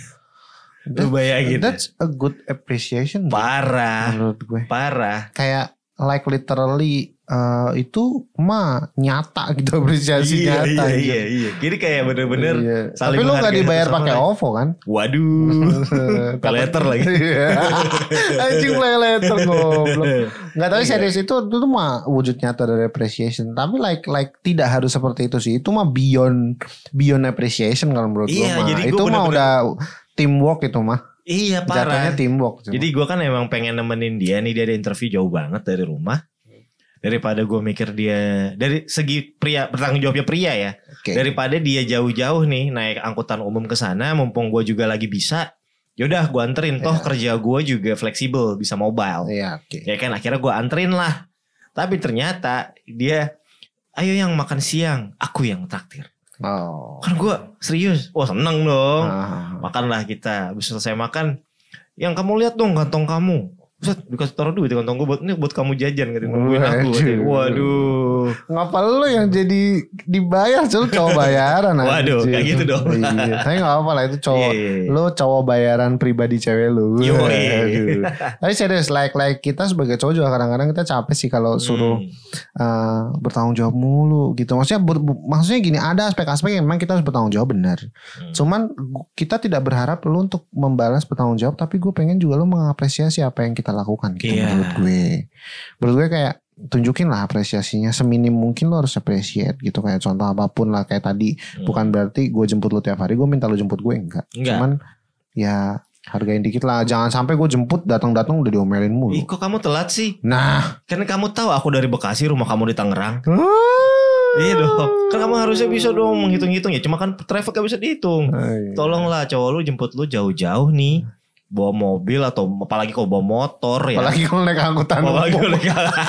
Lu bayangin. That's a good appreciation. Parah, Menurut gue. parah. Kayak like literally eh, itu mah nyata gitu apresiasi iya, nyata. iya, gitu. iya, iya. Jadi kayak bener-bener Iya. saling Tapi lu gak dibayar pakai. OVO kan? Waduh. Letter lagi. Iya. Anjing play letter goblok. Enggak tapi serius itu itu tuh mah wujud nyata dari appreciation. Tapi like like tidak harus seperti itu sih. Itu mah beyond beyond appreciation kalau menurut Iya, gua mah. itu mah udah teamwork itu mah. Iya Jatuhnya parah. teamwork. itu Jadi gue kan emang pengen nemenin dia nih dia ada interview jauh banget dari rumah. Daripada gue mikir dia dari segi pria bertanggung jawabnya pria ya. Oke. Daripada dia jauh-jauh nih naik angkutan umum ke sana, mumpung gue juga lagi bisa. Yaudah gue anterin. Toh Iya. kerja gue juga fleksibel bisa mobile. Iya, oke. Ya kan akhirnya gue anterin lah. Tapi ternyata dia ayo yang makan siang, aku yang traktir. Oh. Kan gue serius, wah seneng dong. Ah. Makanlah kita. Habis selesai makan, yang kamu lihat dong kantong kamu. Buset, dikasih taruh duit di kantong gue buat ini buat kamu jajan gitu nungguin aku. Waduh. Waduh. Ngapa lu yang jadi dibayar Cuma cowok bayaran Waduh, kayak gitu dong. iya. Tapi gak apa lah itu cowok Iya, iya. Lu cowok bayaran pribadi cewek lu. Aduh. Tapi serius like like kita sebagai cowok juga kadang-kadang kita capek sih kalau suruh Hmm. eh, bertanggung jawab mulu gitu. Maksudnya ber- bu- maksudnya gini, ada aspek-aspek yang memang kita harus bertanggung jawab benar. Hmm. Cuman kita tidak berharap lu untuk membalas bertanggung jawab, tapi gue pengen juga lu mengapresiasi apa yang kita lakukan gitu Iya. menurut gue. Menurut gue kayak tunjukin lah apresiasinya seminim mungkin lu harus appreciate gitu kayak contoh apa pun lah kayak tadi Hmm. bukan berarti gue jemput lu tiap hari gue minta lu jemput gue enggak Enggak. cuman ya hargain dikit lah jangan sampai gue jemput datang-datang udah diomelin mulu Ih kok kamu telat sih? nah Kan kamu tahu aku dari Bekasi, rumah kamu di Tangerang. Iya dong. Kan kamu harusnya bisa dong menghitung-hitung ya. Cuma kan traffic gak bisa dihitung. Ay. Tolonglah cowok lu jemput lu jauh-jauh nih. Bawa mobil atau apalagi kalau bawa motor ya. apalagi kalau naik angkutan Apalagi umum. kalau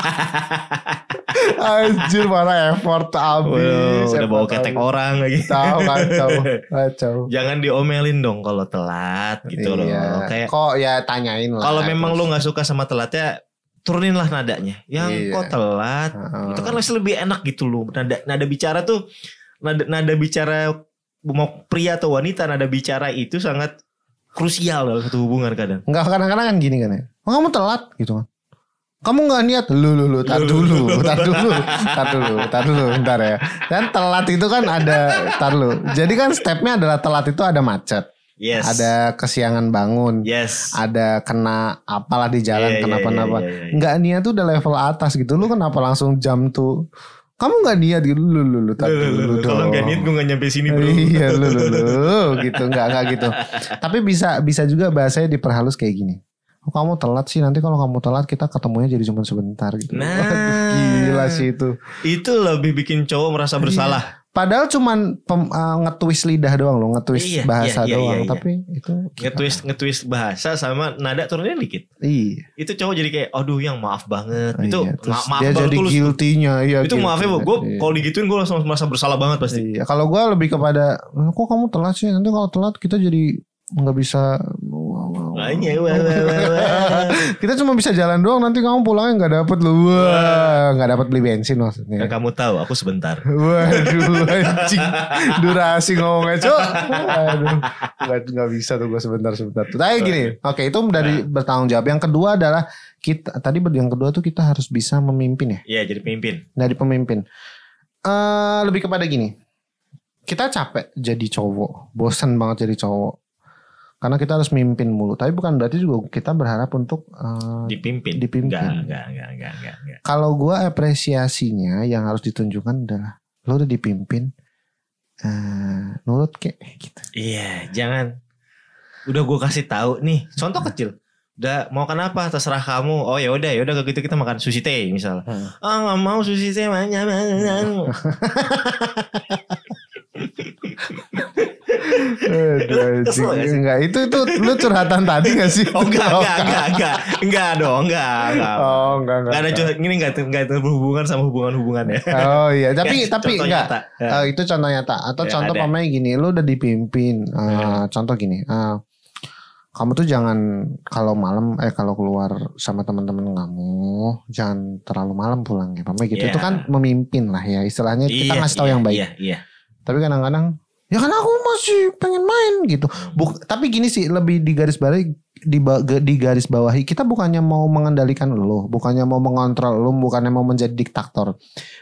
Anjir mana effort abis. udah bawa effort ketek abis. orang lagi. Tahu kacau, kacau. Jangan diomelin dong kalau telat gitu loh. Iya. Kayak Kok ya tanyain lah. kalau memang terus. lu nggak suka sama telatnya, turuninlah nadanya. Yang Iya. kok telat, Heeh. itu kan masih lebih enak gitu loh. Nada nada bicara tuh nada nada bicara mau pria atau wanita nada bicara itu sangat krusial dalam satu hubungan kadang. Enggak kadang-kadang kan gini kan ya. Oh, kamu telat gitu kan. Kamu nggak niat lu lu lu tar Lu, lu, dulu, tar dulu, tar dulu, tar dulu, bentar ya. Dan telat itu kan ada tar dulu. Jadi kan stepnya adalah telat itu ada macet, Yes. ada kesiangan bangun, Yes. ada kena apalah di jalan, Iya, iya, kenapa-napa. iya, iya, iya. Nggak niat tuh udah level atas gitu. Lu kenapa langsung jam tuh? Kamu nggak niat gitu, lu lu lu tar Lu, lu. Kalau nggak niat gue nggak nyampe sini bro. Iya lu lu lu gitu nggak nggak gitu. Tapi bisa bisa juga bahasanya diperhalus kayak gini. Oh, kamu telat sih nanti kalau kamu telat kita ketemunya jadi cuma sebentar gitu. Nah. Gila sih itu. Itu lebih bikin cowok merasa Iya. bersalah. Padahal cuman pem, uh, nge-twist lidah doang loh, nge-twist Iya, bahasa iya, iya, doang. iya, iya. Tapi itu Nge-twist nge-twist bahasa sama nada turunnya dikit. Iya. Itu cowok jadi kayak aduh yang maaf banget. itu iya. Terus ma- maaf dia jadi tulus. guilty-nya. Iya, Itu maafnya guilty. gue Iya. kalau digituin gue langsung merasa bersalah banget pasti. Iya, kalau gue lebih kepada kok kamu telat sih nanti kalau telat kita jadi nggak bisa Makanya, wah, wah, wah, wah. kita cuma bisa jalan doang nanti kamu pulangnya nggak dapet lu. Wah nggak dapet beli bensin maksudnya. Kamu tahu aku sebentar. waduh anjing. Durasi ngomongnya cok aduh nggak nggak bisa tuh gue sebentar sebentar tapi gini oke. itu dari bertanggung jawab. Yang kedua adalah kita tadi yang kedua tuh kita harus bisa memimpin ya? Iya jadi pemimpin. dari pemimpin. Eh lebih kepada gini. Kita capek jadi cowok. Bosan banget jadi cowok Karena kita harus mimpin mulu. Tapi bukan berarti juga kita berharap untuk uh, dipimpin. Dipimpin. Enggak, enggak, enggak, enggak, enggak, enggak. kalau gua apresiasinya yang harus ditunjukkan adalah lo udah dipimpin eh nurut kayak gitu. Iya, jangan. Udah gue kasih tahu nih, contoh kecil. Udah mau kenapa terserah kamu. Oh ya udah ya udah kalau gitu kita makan sushi teh misal. Hmm. Ah nggak mau sushi teh banyak banget. Aduh, Kesel gak sih? enggak itu itu lu curhatan tadi gak sih? Oh enggak, enggak, enggak, enggak, enggak dong, enggak, enggak. Oh enggak enggak. Enggak ada curhat, ini enggak, enggak berhubungan sama hubungan-hubungan ya. Oh iya, tapi Ya, tapi enggak. nyata. Ya. Eh, itu contoh nyata atau Ya, contoh pamanya gini, lu udah dipimpin. Eh, Ya. Contoh gini, eh, kamu tuh jangan kalau malam eh kalau keluar sama teman-teman kamu jangan terlalu malam pulang ya, pamanya gitu. Ya. Itu kan memimpin lah ya, istilahnya kita Iya, ngasih tahu iya, yang baik. Iya, iya. Tapi kadang-kadang ya kan aku masih pengen main gitu. Buk, tapi gini sih lebih di garis bawahi di, di garis bawahi kita bukannya mau mengendalikan lo, bukannya mau mengontrol lo, bukannya mau menjadi diktator.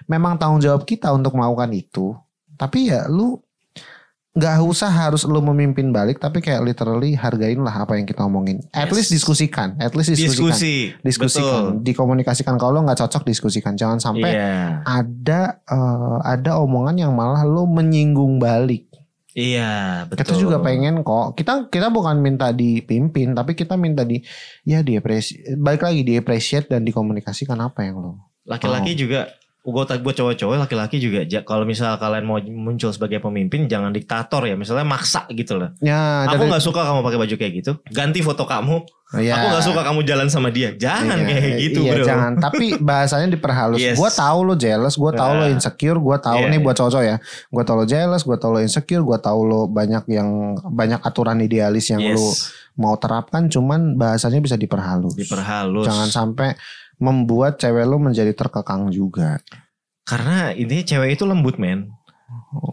Memang tanggung jawab kita untuk melakukan itu. Tapi ya lu nggak usah harus lu memimpin balik, tapi kayak literally hargain lah apa yang kita omongin. At Yes. least diskusikan, at least diskusikan. Diskusi. Diskusikan, Betul. dikomunikasikan kalau lo nggak cocok diskusikan. Jangan sampai Iya. ada eh, ada omongan yang malah lo menyinggung balik. Iya, betul. Kita juga pengen kok. Kita kita bukan minta dipimpin, tapi kita minta di ya di balik lagi di appreciate dan dikomunikasikan apa yang lo. Laki-laki Oh. juga gue buat cowok-cowok laki-laki juga kalau misal kalian mau muncul sebagai pemimpin jangan diktator ya misalnya maksa gitu loh Ya, aku nggak suka kamu pakai baju kayak gitu ganti foto kamu ya, aku nggak suka kamu jalan sama dia jangan iya, kayak gitu iya, bro jangan. Tapi bahasanya diperhalus. Yes. Gue tahu lo jealous, gue tahu lo Ah. insecure, gue tahu Iya, nih iya. buat cowok ya. Gue tahu lo jealous, gue tahu lo insecure, gue tahu lo banyak yang banyak aturan idealis yang yes. lo mau terapkan. Cuman bahasanya bisa diperhalus. diperhalus Jangan sampai membuat cewek lo menjadi terkekang juga. karena intinya cewek itu lembut men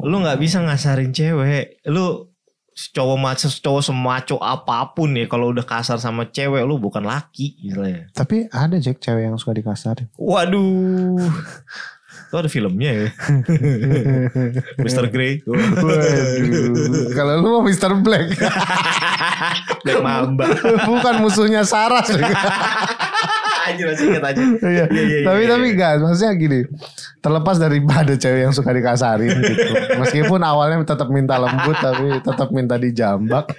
lu nggak bisa ngasarin cewek lu cowok maco cowok semaco apa pun ya kalau udah kasar sama cewek lu bukan laki misalnya Tapi ada Jack cewek yang suka dikasarin. waduh itu ada filmnya ya Mr. Grey Waduh. Kalau lu mau Mr. Black. Black Mamba Bukan musuhnya Sarah. Anjir masih inget aja Iya. Iya, iya, tapi iya, tapi iya. enggak, maksudnya gini. Terlepas dari ada cewek yang suka dikasarin gitu. Meskipun awalnya tetap minta lembut tapi tetap minta dijambak.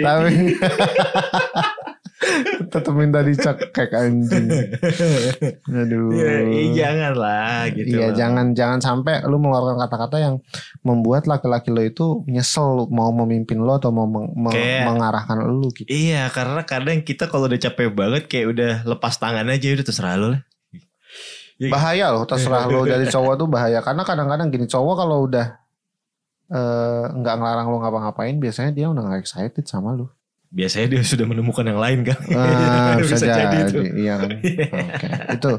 tapi tetap minta dicekek anjing. Aduh. Iya, iya, jangan lah gitu Iya jangan jangan sampai lu mengeluarkan kata-kata yang membuat laki-laki lo itu nyesel mau memimpin lo atau mau meng- Kayak- mengarahkan lu gitu. Iya karena kadang kita kalau udah capek banget kayak udah lepas tangan aja udah terserah lu lah Iya. Bahaya loh terserah lo dari cowok tuh bahaya karena kadang-kadang gini cowok kalau udah eh, nggak ngelarang lo ngapa-ngapain biasanya dia udah nggak excited sama lu. Biasanya dia sudah menemukan yang lain kan Ah, bisa, jadi, itu. iya kan. Oke. Itu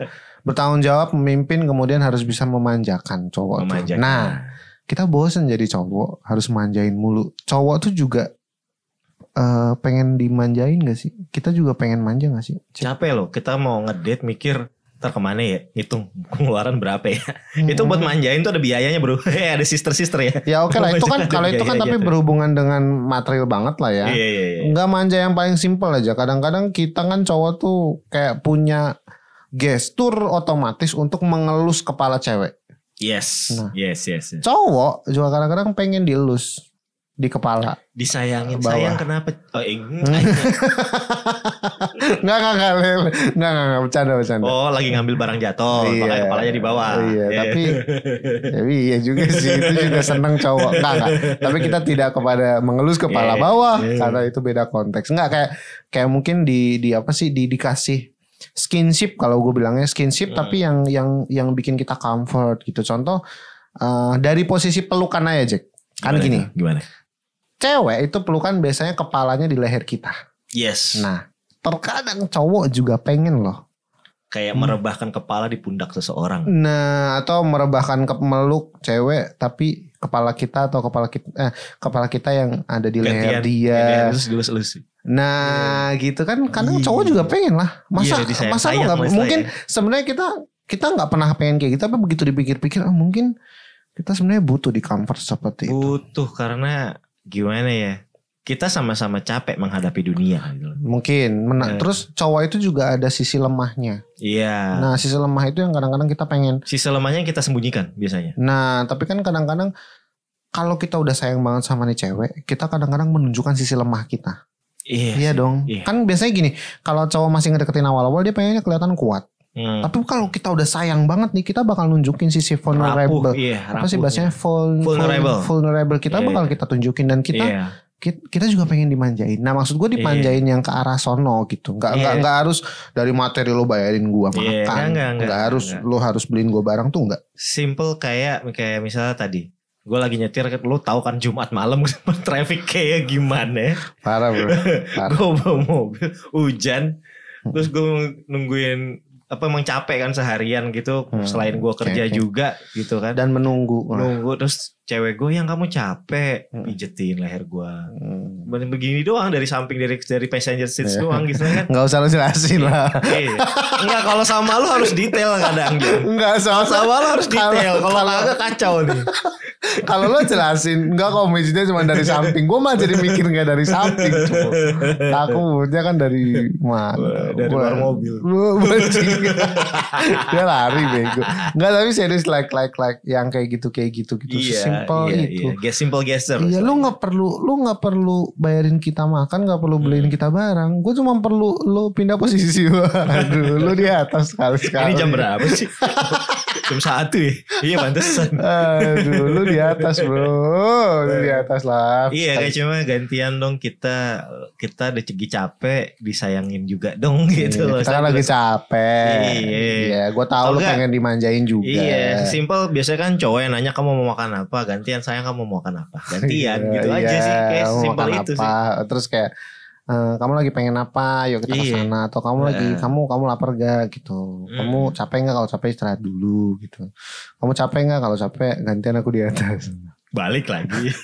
bertanggung jawab memimpin kemudian harus bisa memanjakan cowok tuh. Memanjakan. Nah, kita bosen jadi cowok harus manjain mulu. Cowok tuh juga eh, pengen dimanjain gak sih? Kita juga pengen manja gak sih? capek loh kita mau ngedate mikir ntar ke mana ya hitung pengeluaran berapa ya itu buat manjain tuh ada biayanya bro Eh ada sister sister ya Ya oke lah itu kan kalau itu kan tapi tuh. berhubungan dengan material banget lah ya. iya iya iya Nggak manja yang paling simpel aja. Kadang-kadang kita kan cowok tuh kayak punya gestur otomatis untuk mengelus kepala cewek. yes Nah. yes yes yes. Cowok juga kadang-kadang pengen dielus di kepala. disayangin Bawah. sayang kenapa oh, eh, Nggak nggak nggak nggak nggak nggak, nggak bercanda bercanda. oh lagi ngambil barang jatuh Iya. makanya kepalanya di bawah Iya, tapi- Tapi iya juga sih itu juga seneng cowok. Enggak enggak. Tapi kita tidak kepada mengelus kepala Iya, bawah iya. karena itu beda konteks. Enggak kayak kayak mungkin di di apa sih di dikasih skinship kalau gue bilangnya skinship Hmm. tapi yang yang yang bikin kita comfort gitu. Contoh eh, dari posisi pelukan aja Jack. Kan Gimana gini, gimana cewek itu pelukan biasanya kepalanya di leher kita. yes Nah, terkadang cowok juga pengen loh. kayak merebahkan kepala di pundak seseorang Nah, atau merebahkan ke meluk cewek tapi kepala kita atau kepala kita eh, kepala kita yang ada di leher dia. Dilus elus Nah, gitu kan kadang Iya. cowok juga pengen lah. Masa Iya, disayang- masa sayang nggak lah mungkin istilahnya. sebenarnya kita kita nggak pernah pengen kayak gitu tapi begitu dipikir-pikir oh, mungkin kita sebenarnya butuh di comfort seperti itu. butuh karena gimana ya kita sama-sama capek menghadapi dunia gitu. Mungkin. Eh. Terus cowok itu juga ada sisi lemahnya. Iya. Nah sisi lemah itu yang kadang-kadang kita pengen. Sisi lemahnya yang kita sembunyikan biasanya. Nah tapi kan kadang-kadang kalau kita udah sayang banget sama nih cewek, kita kadang-kadang menunjukkan sisi lemah kita. Iya. Iya dong. Iya. Kan biasanya gini, kalau cowok masih ngedeketin awal-awal dia pengennya kelihatan kuat. Hmm. Tapi kalau kita udah sayang banget nih, kita bakal nunjukin sisi vulnerable. Rapuh, iya, Apa sih bahasanya vul- Vulnerable. vul- vulnerable kita Iya, bakal iya. kita tunjukin dan kita Iya. Kita, juga pengen dimanjain. Nah maksud gue dimanjain yang ke arah sono gitu. Nggak Iya. nggak nggak harus dari materi lo bayarin gua Iya, makan. nggak, nggak, nggak, nggak, harus nggak. lo harus beliin gua barang tuh nggak. Simple kayak kayak misalnya tadi. Gue lagi nyetir, lu tahu kan Jumat malam traffic kayak gimana? Parah bro. Parah. gue bawa mobil hujan, terus gue nungguin apa emang capek kan seharian gitu. Hmm, Selain gue kerja oke. juga gitu kan. Dan menunggu. Nunggu terus cewek gue yang kamu capek Hmm. pijetin leher gue. Hmm. Begini doang dari samping dari dari passenger seats Iya. doang gitu kan. Nggak usah lo jelasin lah. Iya. Enggak kalau sama lu harus detail kadang Jon. Enggak sama Sama lu harus detail. Kalau kagak kacau nih. Kalau lo jelasin enggak kok maksudnya cuma dari samping. Gue mah jadi mikir nggak dari samping. Cuk. Takutnya kan dari mana? Dari luar mobil. Dia lari bego. Enggak tapi serius like like like yang kayak gitu kayak gitu gitu. Simple iya, itu. Iya. Get simple gesture. Iya, lu nggak perlu, lu nggak perlu bayarin kita makan, nggak perlu beliin kita barang. Gue cuma perlu lu pindah posisi. Waduh, lu di atas sekali sekali. Ini jam berapa sih? jam satu ya? Iya pantesan. Aduh, lu di atas bro, lu di atas lah. Iya kayak cuma gantian dong kita kita udah cegi capek disayangin juga dong gitu loh. Kita kan lagi capek. Iya. Iya, gue tahu Atau lu pengen dimanjain juga. Iya, simple. Biasanya kan cowok yang nanya kamu mau makan apa, gantian sayang kamu mau makan apa, gantian Iya, gitu aja iya, sih. Kayak simple itu apa. sih. Terus kayak eh, kamu lagi pengen apa? Yuk kita ke Iya. sana. Atau kamu lagi Nah. kamu kamu lapar gak gitu. Kamu Hmm. capek nggak? Kalau capek istirahat dulu gitu. Kamu capek nggak? Kalau capek gantian aku di atas. Balik lagi.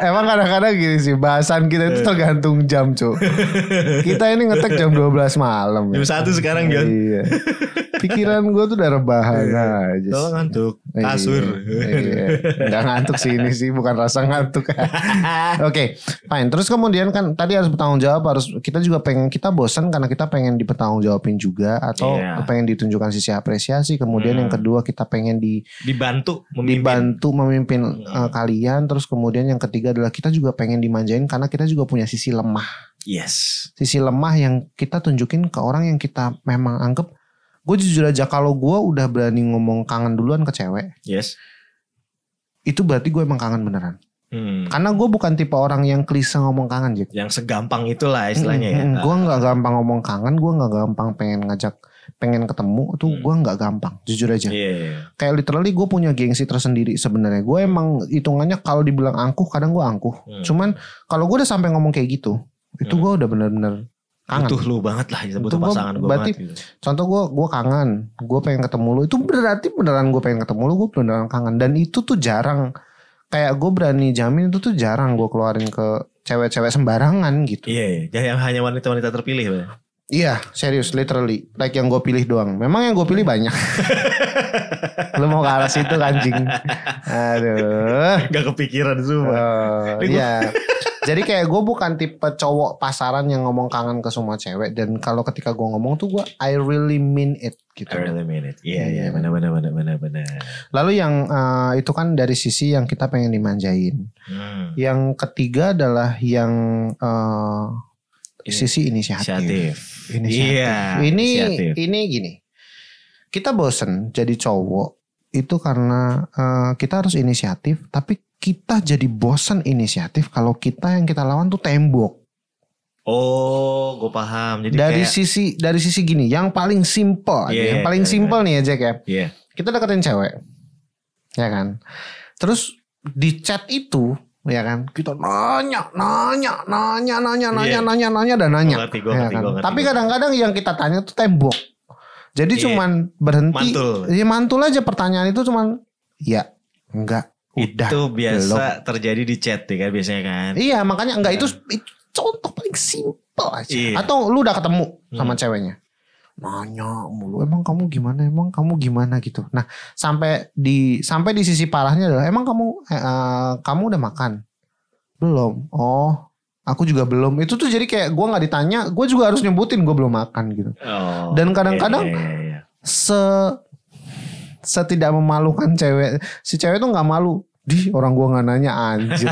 Emang kadang-kadang gini sih bahasan kita itu tergantung jam, Cuk. Kita ini ngetek jam 12 malam Jam ya. satu sekarang Jon. Iya. Pikiran gue tuh udah rebahan aja. Lo sih. ngantuk, Iya, kasur. Iya. Nggak ngantuk sih ini sih, bukan rasa ngantuk. Oke, fine. Terus kemudian kan tadi harus bertanggung jawab, harus kita juga pengen kita bosan karena kita pengen dipertanggung jawabin juga atau Iya. pengen ditunjukkan sisi apresiasi. Kemudian Hmm. yang kedua kita pengen di Dibantu memimpin. dibantu memimpin Hmm. uh, kalian. Terus kemudian yang ketiga adalah kita juga pengen dimanjain karena kita juga punya sisi lemah. Yes. Sisi lemah yang kita tunjukin ke orang yang kita memang anggap gue jujur aja kalau gue udah berani ngomong kangen duluan ke cewek Yes. itu berarti gue emang kangen beneran Hmm. karena gue bukan tipe orang yang klise ngomong kangen Jack Yang segampang itulah istilahnya ya. gue nggak gampang ngomong kangen gue nggak gampang pengen ngajak pengen ketemu tuh Hmm. gue nggak gampang jujur aja Iya. iya. kayak literally gue punya gengsi tersendiri sebenarnya gue emang hitungannya kalau dibilang angkuh kadang gue angkuh Hmm. cuman kalau gue udah sampai ngomong kayak gitu itu Hmm. gue udah bener-bener kangen Butuh lu banget lah, butuh Itu gua- pasangan gue banget. Gitu. contoh gue gue kangen gue pengen ketemu lu itu berarti beneran gue pengen ketemu lu gue beneran kangen dan itu tuh jarang kayak gue berani jamin itu tuh jarang gue keluarin ke cewek-cewek sembarangan gitu Iya, iya. yang hanya wanita-wanita terpilih. Pak. iya serius literally like yang gue pilih doang memang yang gue pilih banyak lu mau ke arah situ anjing aduh Gak kepikiran semua. Eh, Iya. Jadi kayak gue bukan tipe cowok pasaran yang ngomong kangen ke semua cewek dan kalau ketika gue ngomong tuh gue I really mean it gitu. I really mean it. Iya, iya, Iya. benar, benar, benar, benar, benar. Lalu yang eh, itu kan dari sisi yang kita pengen dimanjain. Hmm. Yang ketiga adalah yang Ini- sisi inisiatif. Inisiatif. Inisiatif. Iya. ini inisiatif. ini gini. Kita bosen jadi cowok itu karena eh, kita harus inisiatif, tapi kita jadi bosen inisiatif kalau kita yang kita lawan tuh tembok. Oh, gue paham. Jadi dari kayak, sisi dari sisi gini, yang paling simple, aja, Iya, yang paling iya, simple nih ya Jack ya. Iya. Kita deketin cewek, ya kan. Terus di chat itu, ya kan, kita nanya, nanya, nanya, nanya, nanya, Iya. nanya, nanya, dan nanya. Gua ngerti, gua ya ngerti, kan? gua ngerti, Tapi kadang-kadang yang kita tanya tuh tembok. Jadi Iya. cuman berhenti, Mantul. ya mantul aja pertanyaan itu cuman, ya, enggak, udah. Itu biasa terjadi di chat ya kan biasanya kan. Iya makanya enggak itu, itu contoh paling simple aja. Iya. Atau lu udah ketemu sama Hmm. ceweknya. Nanya mulu, emang kamu gimana? Emang kamu gimana gitu. Nah, sampai di sampai di sisi parahnya adalah emang kamu eh, eh, kamu udah makan. belum. Oh, aku juga belum. Itu tuh jadi kayak gue nggak ditanya, gue juga harus nyebutin gue belum makan gitu. Oh, Dan kadang-kadang iya, iya, iya. Se setidak memalukan cewek, si cewek tuh nggak malu. Di orang gua nggak nanya anjir.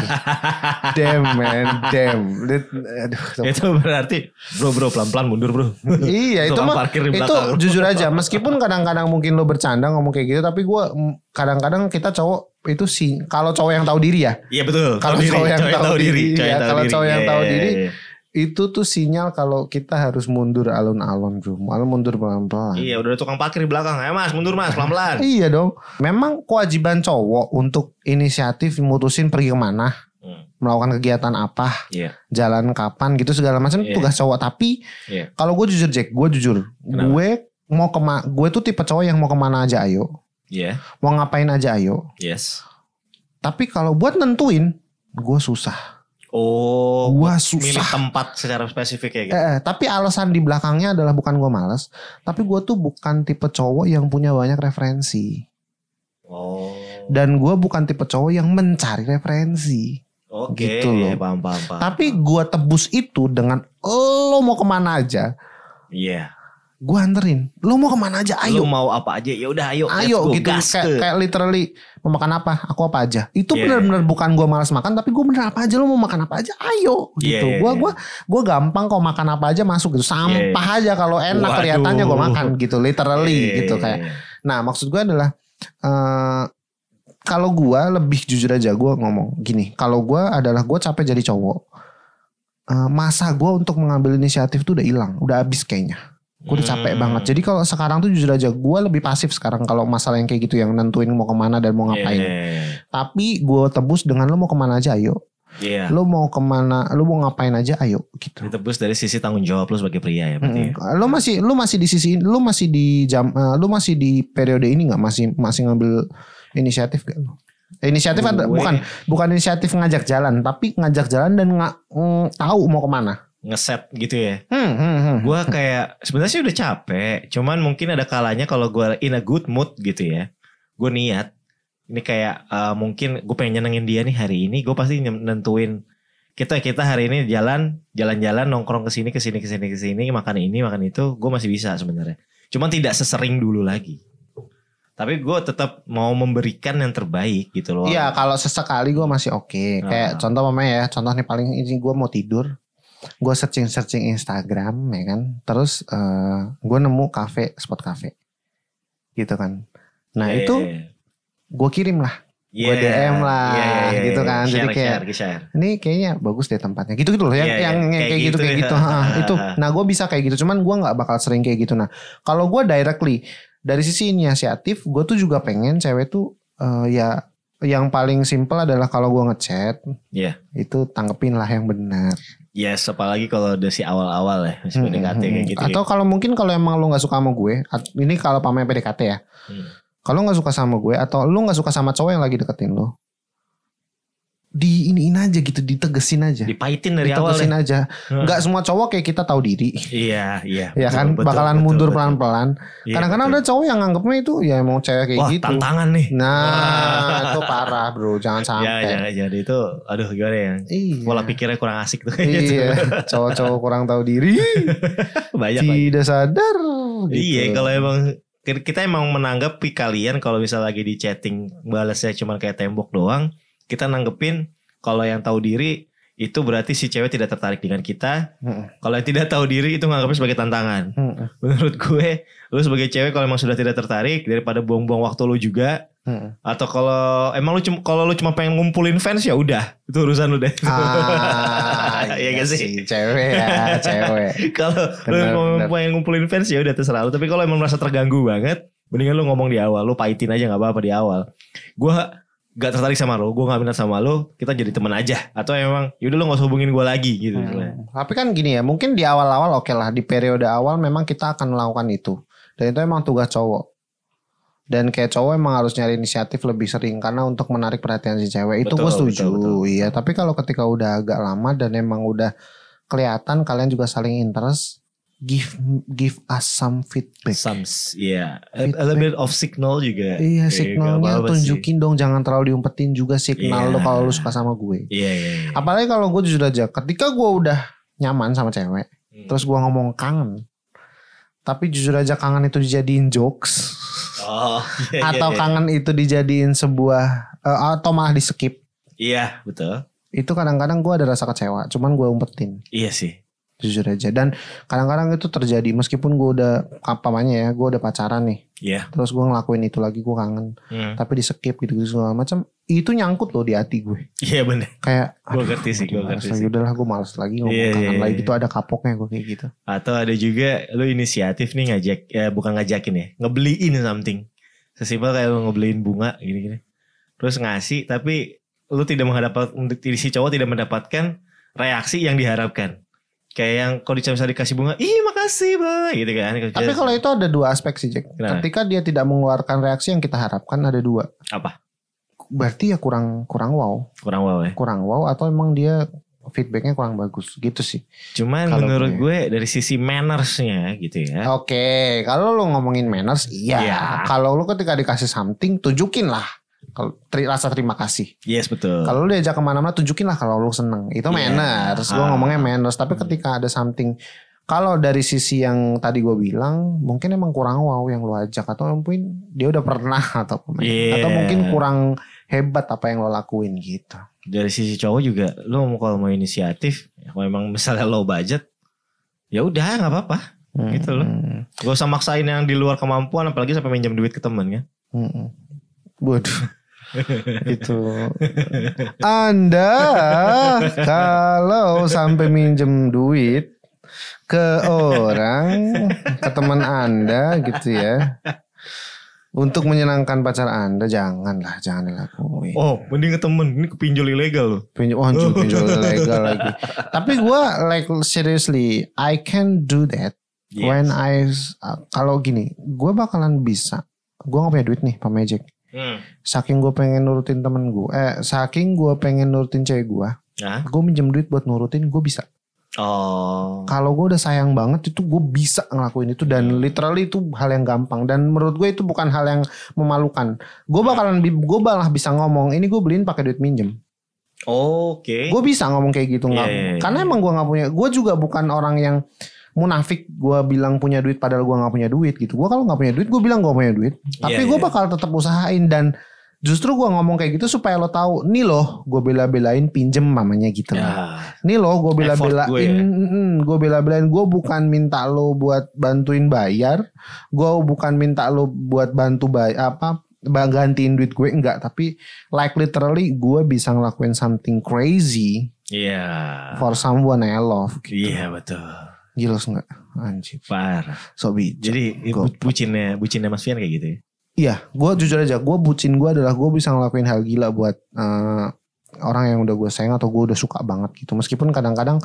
damn man, damn. Aduh, Itu berarti bro bro pelan pelan mundur bro. iya itu mah itu belakang. jujur aja meskipun kadang-kadang mungkin lo bercanda ngomong kayak gitu tapi gua mm, kadang-kadang kita cowok itu sih kalau cowok yang tahu diri ya Iya betul. Kalau diri, cowok yang cowok tahu diri, cowok ya, yang tahu kalau diri. cowok yang Iya, tahu iya, diri, iya. Itu tuh sinyal kalau kita harus mundur alon-alon bro malah mundur pelan-pelan Iya udah ada tukang parkir di belakang. Ayo mas mundur mas pelan pelan. iya dong memang kewajiban cowok untuk inisiatif mutusin pergi ke mana Hmm. melakukan kegiatan apa Iya. jalan kapan gitu segala macam Iya. tugas cowok tapi Iya. kalau gue jujur Jack gue jujur Kenapa? gue mau ke mana gue tuh tipe cowok yang mau ke mana aja ayo Iya. mau ngapain aja ayo Yes. tapi kalau buat nentuin gue susah Oh. Milih susah tempat secara spesifik ya gitu. Eh, eh, tapi alasan di belakangnya adalah bukan gue males tapi gue tuh bukan tipe cowok yang punya banyak referensi Oh. dan gue bukan tipe cowok yang mencari referensi Oke. gitu loh. Iya, paham paham paham. tapi gue tebus itu dengan lo mau ke mana aja Iya. Gue anterin. Lo mau ke mana aja? Lu ayo. mau apa aja? Ya udah ayo. let's ayo go, gitu. gas kayak, kayak literally mau makan apa? Aku apa aja. Itu Yeah. benar-benar bukan gue malas makan tapi gue bener apa aja? Lo mau makan apa aja? Ayo. Gitu. Yeah, yeah, gue yeah. gua gua gampang kok makan apa aja masuk gitu. Sampah aja kalau enak Waduh. kelihatannya gue makan gitu literally Iya, gitu kayak. Nah maksud gue adalah eh kalau gue lebih jujur aja gue ngomong gini. Kalau gue adalah gue capek jadi cowok Eh, masa gue untuk mengambil inisiatif tuh udah hilang udah habis kayaknya gue udah capek Hmm. banget jadi kalau sekarang tuh jujur aja gue lebih pasif sekarang kalau masalah yang kayak gitu yang nentuin mau ke mana dan mau ngapain Iya. tapi gue tebus dengan lo mau ke mana aja ayo Iya. lo mau ke mana lo mau ngapain aja ayo gitu Ditebus dari sisi tanggung jawab lu sebagai pria ya berarti. ya? Mm-mm. lo masih lo masih di sisi lo masih di jam eh, lo masih di periode ini nggak masih masih ngambil inisiatif gak lo inisiatif ada bukan bukan inisiatif ngajak jalan tapi ngajak jalan dan nggak mm, tahu mau ke mana ngeset gitu ya. hmm, hmm, hmm. Gua kayak sebenarnya sih udah capek, cuman mungkin ada kalanya kalau gua in a good mood gitu ya. Gue niat ini kayak eh, mungkin gue pengen nyenengin dia nih hari ini, gue pasti nentuin kita kita hari ini jalan jalan-jalan nongkrong ke sini ke sini ke sini ke sini makan ini makan itu gue masih bisa sebenarnya. Cuman tidak sesering dulu lagi. Tapi gue tetap mau memberikan yang terbaik gitu loh. Iya kalau sesekali gue masih oke kayak Ah. contoh mamanya ya contoh nih paling ini gue mau tidur gue searching searching Instagram ya kan terus eh gue nemu kafe spot kafe gitu kan nah Iya, itu iya, gue kirim lah iya. gua DM lah, Iya, iya, iya, gitu iya. kan. Jadi Share, kayak- share, share. ini kayaknya bagus deh tempatnya gitu gitu loh yang Iya, iya. yang, yang Kayak kayak gitu gitu kayak ya. gitu Ha, itu nah gue bisa kayak gitu cuman gue nggak bakal sering kayak gitu nah kalau gue directly dari sisi inisiatif gue tuh juga pengen cewek tuh eh, ya yang paling simple adalah kalau gue ngechat Iya. itu tanggepin lah yang benar Yes, apalagi kalau udah si awal-awal ya, masih Hmm, PDKT hmm, kayak hmm. gitu. atau kalau mungkin kalau emang lu nggak suka sama gue ini kalau pamanya PDKT ya Hmm. kalau nggak suka sama gue atau lu nggak suka sama cowok yang lagi deketin lu di iniin aja gitu ditegesin aja Dipahitin dari awal ditegesin deh. aja Hmm. nggak semua cowok kayak kita tahu diri Iya, iya. ya kan betul, bakalan betul, mundur betul. pelan-pelan Iya, kadang-kadang betul. ada cowok yang nganggepnya itu ya emang cewek kayak Wah, gitu tantangan nih. nah itu parah bro jangan Ya, sampai jangan jadi itu aduh gimana ya? iya Pola pikirnya kurang asik tuh. iya cowok-cowok kurang tahu diri Banyak lagi. tidak sadar gitu. Iya, kalau emang kita emang menanggapi kalian kalau misal lagi di chatting balasnya cuma kayak tembok doang, kita nanggepin kalau yang tahu diri itu berarti si cewek tidak tertarik dengan kita. Mm-mm. Kalau yang tidak tahu diri itu nganggapnya sebagai tantangan. Mm-mm. Menurut gue, lu sebagai cewek kalau emang sudah tidak tertarik daripada buang-buang waktu lu juga, Mm-mm. atau kalau emang lu cuma kalau lu cuma pengen ngumpulin fans ya udah, itu urusan lu deh. ah Iya gak sih? cewek ya cewek kalau lu mau pengen ngumpulin fans ya udah terserah lu. Tapi kalau emang merasa terganggu banget, mendingan lu ngomong di awal, lu pahitin aja nggak apa-apa di awal. Gua gak tertarik sama lu, gue gak minat sama lu, kita jadi teman aja. Atau emang yaudah lu gak usah hubungin gue lagi gitu. Hmm. Tapi kan gini ya, mungkin di awal-awal oke lah, di periode awal memang kita akan melakukan itu. Dan itu emang tugas cowok. Dan kayak cowok emang harus nyari inisiatif lebih sering karena untuk menarik perhatian si cewek itu gue setuju. betul, betul. Iya, tapi kalau ketika udah agak lama dan emang udah kelihatan kalian juga saling interest, give give us some feedback. Some, yeah, a, a little bit of signal juga. Iya signalnya apa-apa sih. tunjukin dong jangan terlalu diumpetin juga signal Iya. lo kalau lu suka sama gue. Iya, iya, iya. Apalagi kalau gue jujur aja, ketika gue udah nyaman sama cewek, Hmm. terus gue ngomong kangen, tapi jujur aja kangen itu dijadiin jokes, Oh, iya, iya, atau iya. kangen itu dijadiin sebuah eh, atau malah di skip, Iya, betul. itu kadang-kadang gue ada rasa kecewa, cuman gue umpetin. Iya sih. Jujur aja dan kadang-kadang itu terjadi meskipun gue udah apamanya ya gue udah pacaran nih Iya. terus gue ngelakuin itu lagi gue kangen Hmm. tapi di skip gitu gitu segala macam itu nyangkut loh di hati gue Iya bener. kayak Gue ngerti sih, gue ngerti sih. udahlah gue males lagi ngomong Iya, kangen iya, lagi iya. itu ada kapoknya gue kayak gitu Atau ada juga lu inisiatif nih ngajak, ya bukan ngajakin ya, ngebeliin something. Sesimpel kayak lu ngebeliin bunga gini-gini. Terus ngasih tapi lu tidak mendapat, si cowok tidak mendapatkan reaksi yang diharapkan. Kayak yang kalau misalnya dikasih bunga, ih makasih bang, gitu kan. tapi kalau itu ada dua aspek sih Jack Kenapa? ketika dia tidak mengeluarkan reaksi yang kita harapkan ada dua Apa? berarti ya kurang kurang wow Kurang wow ya. kurang wow atau emang dia feedbacknya kurang bagus gitu sih Cuman Kalau menurut gue- gue dari sisi mannersnya gitu ya. Oke, kalau lu ngomongin manners, iya. Iya. Kalau lu ketika dikasih something, tunjukin lah. Kalau teri- rasa terima kasih. Yes betul. Kalau lu diajak ke mana-mana, tunjukin lah kalau lu seneng. Itu Iya. manners. Gue Ah. ngomongnya manners. Tapi Hmm. ketika ada something, kalau dari sisi yang tadi gue bilang, mungkin emang kurang wow yang lu ajak atau mungkin dia udah pernah atau Iya. atau mungkin kurang hebat apa yang lo lakuin gitu. dari sisi cowok juga lu mau kalau mau inisiatif ya kalau memang misalnya low budget ya udah nggak apa-apa Gitu loh. Hmm. gak usah maksain yang di luar kemampuan apalagi sampai minjem duit ke temen kan Mm-mm. Waduh. itu Anda kalau sampai minjem duit ke orang ke teman Anda gitu ya untuk menyenangkan pacar Anda janganlah jangan dilakuin. oh mending ke temen ini kepinjol ilegal loh Pinjol, oh, anjir, pinjol legal lagi. Tapi gue like seriously, I can do that when I uh, kalau gini, gue bakalan bisa. Gue gak punya duit nih, Pak Magic. Hmm. Saking gue pengen nurutin temen gue, eh saking gue pengen nurutin cewek gue, Nah. gue minjem duit buat nurutin, gue bisa. oh Kalau gue udah sayang banget itu gue bisa ngelakuin itu dan literally itu hal yang gampang dan menurut gue itu bukan hal yang memalukan. Gue bakalan gue malah bisa ngomong ini gue beliin pakai duit minjem. oke Gue bisa ngomong kayak gitu nggak? Iya, iya, iya. Karena emang gue nggak punya. Gue juga bukan orang yang munafik. Gue bilang punya duit padahal gue nggak punya duit gitu. Gue kalau nggak punya duit gue bilang gue punya duit. Tapi Iya, gue iya. bakal tetap usahain dan justru gue ngomong kayak gitu supaya lo tahu. Nih loh gue bela-belain pinjem mamanya gitu. ya Nih loh gue bela-belain. gue ya. Gue bela-belain. Gue bukan minta lo buat bantuin bayar. Gue bukan minta lo buat bantu bayar apa gantiin duit gue enggak tapi like literally gue bisa ngelakuin something crazy iya for someone I love gitu. iya betul Gila enggak? Anjir. parah So bijak. jadi Gua- bu- bucinnya bucinnya Mas Fian kayak gitu ya Iya, gue jujur aja, gue bucin gue adalah gue bisa ngelakuin hal gila buat eh, orang yang udah gue sayang atau gue udah suka banget gitu. Meskipun kadang-kadang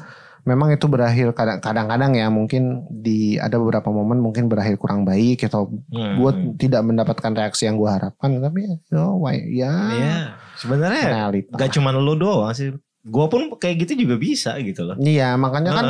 memang itu berakhir kadang- kadang-kadang ya mungkin di ada beberapa momen mungkin berakhir kurang baik atau Hmm. gue tidak mendapatkan reaksi yang gue harapkan. Tapi ya, why, ya Iya, sebenarnya realita. gak cuma lu doang sih. Gua pun kayak gitu juga bisa gitu loh. Iya, makanya kan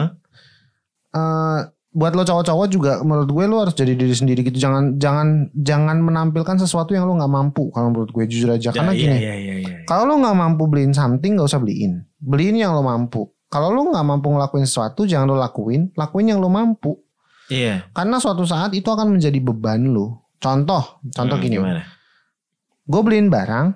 Eh, buat lo cowok-cowok juga menurut gue lo harus jadi diri sendiri gitu. Jangan jangan jangan menampilkan sesuatu yang lo nggak mampu kalau menurut gue jujur aja. Karena Ya, gini. iya, iya, iya, iya. Kalau lo nggak mampu beliin something nggak usah beliin. Beliin yang lo mampu. Kalau lo nggak mampu ngelakuin sesuatu jangan lo lakuin. Lakuin yang lo mampu. Iya. Karena suatu saat itu akan menjadi beban lo. Contoh, contoh Hmm, gini. Gue beliin barang,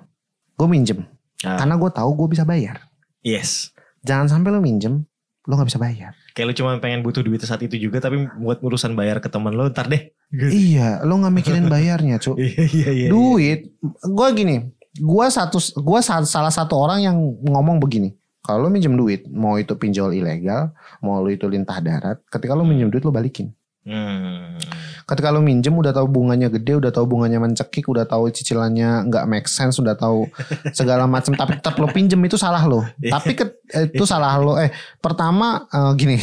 gue minjem. Ah, Karena gue tahu gue bisa bayar. yes. Jangan sampai lo minjem, lo nggak bisa bayar. Kayak lu cuma pengen butuh duit saat itu juga tapi buat urusan bayar ke teman lu ntar deh. Gitu. iya, lo nggak mikirin bayarnya, cuk. Iya iya iya. Duit, gue gini. Gue satu, gue salah satu orang yang ngomong begini. Kalau lo minjem duit, mau itu pinjol ilegal, mau lo itu lintah darat, ketika lo minjem duit lo balikin. Hmm. ketika lu minjem udah tahu bunganya gede, udah tahu bunganya mencekik, udah tahu cicilannya nggak make sense, udah tahu segala macam. Tapi tetap lo pinjem itu salah lo. Tapi ke- eh, itu salah lo. Eh pertama eh, gini,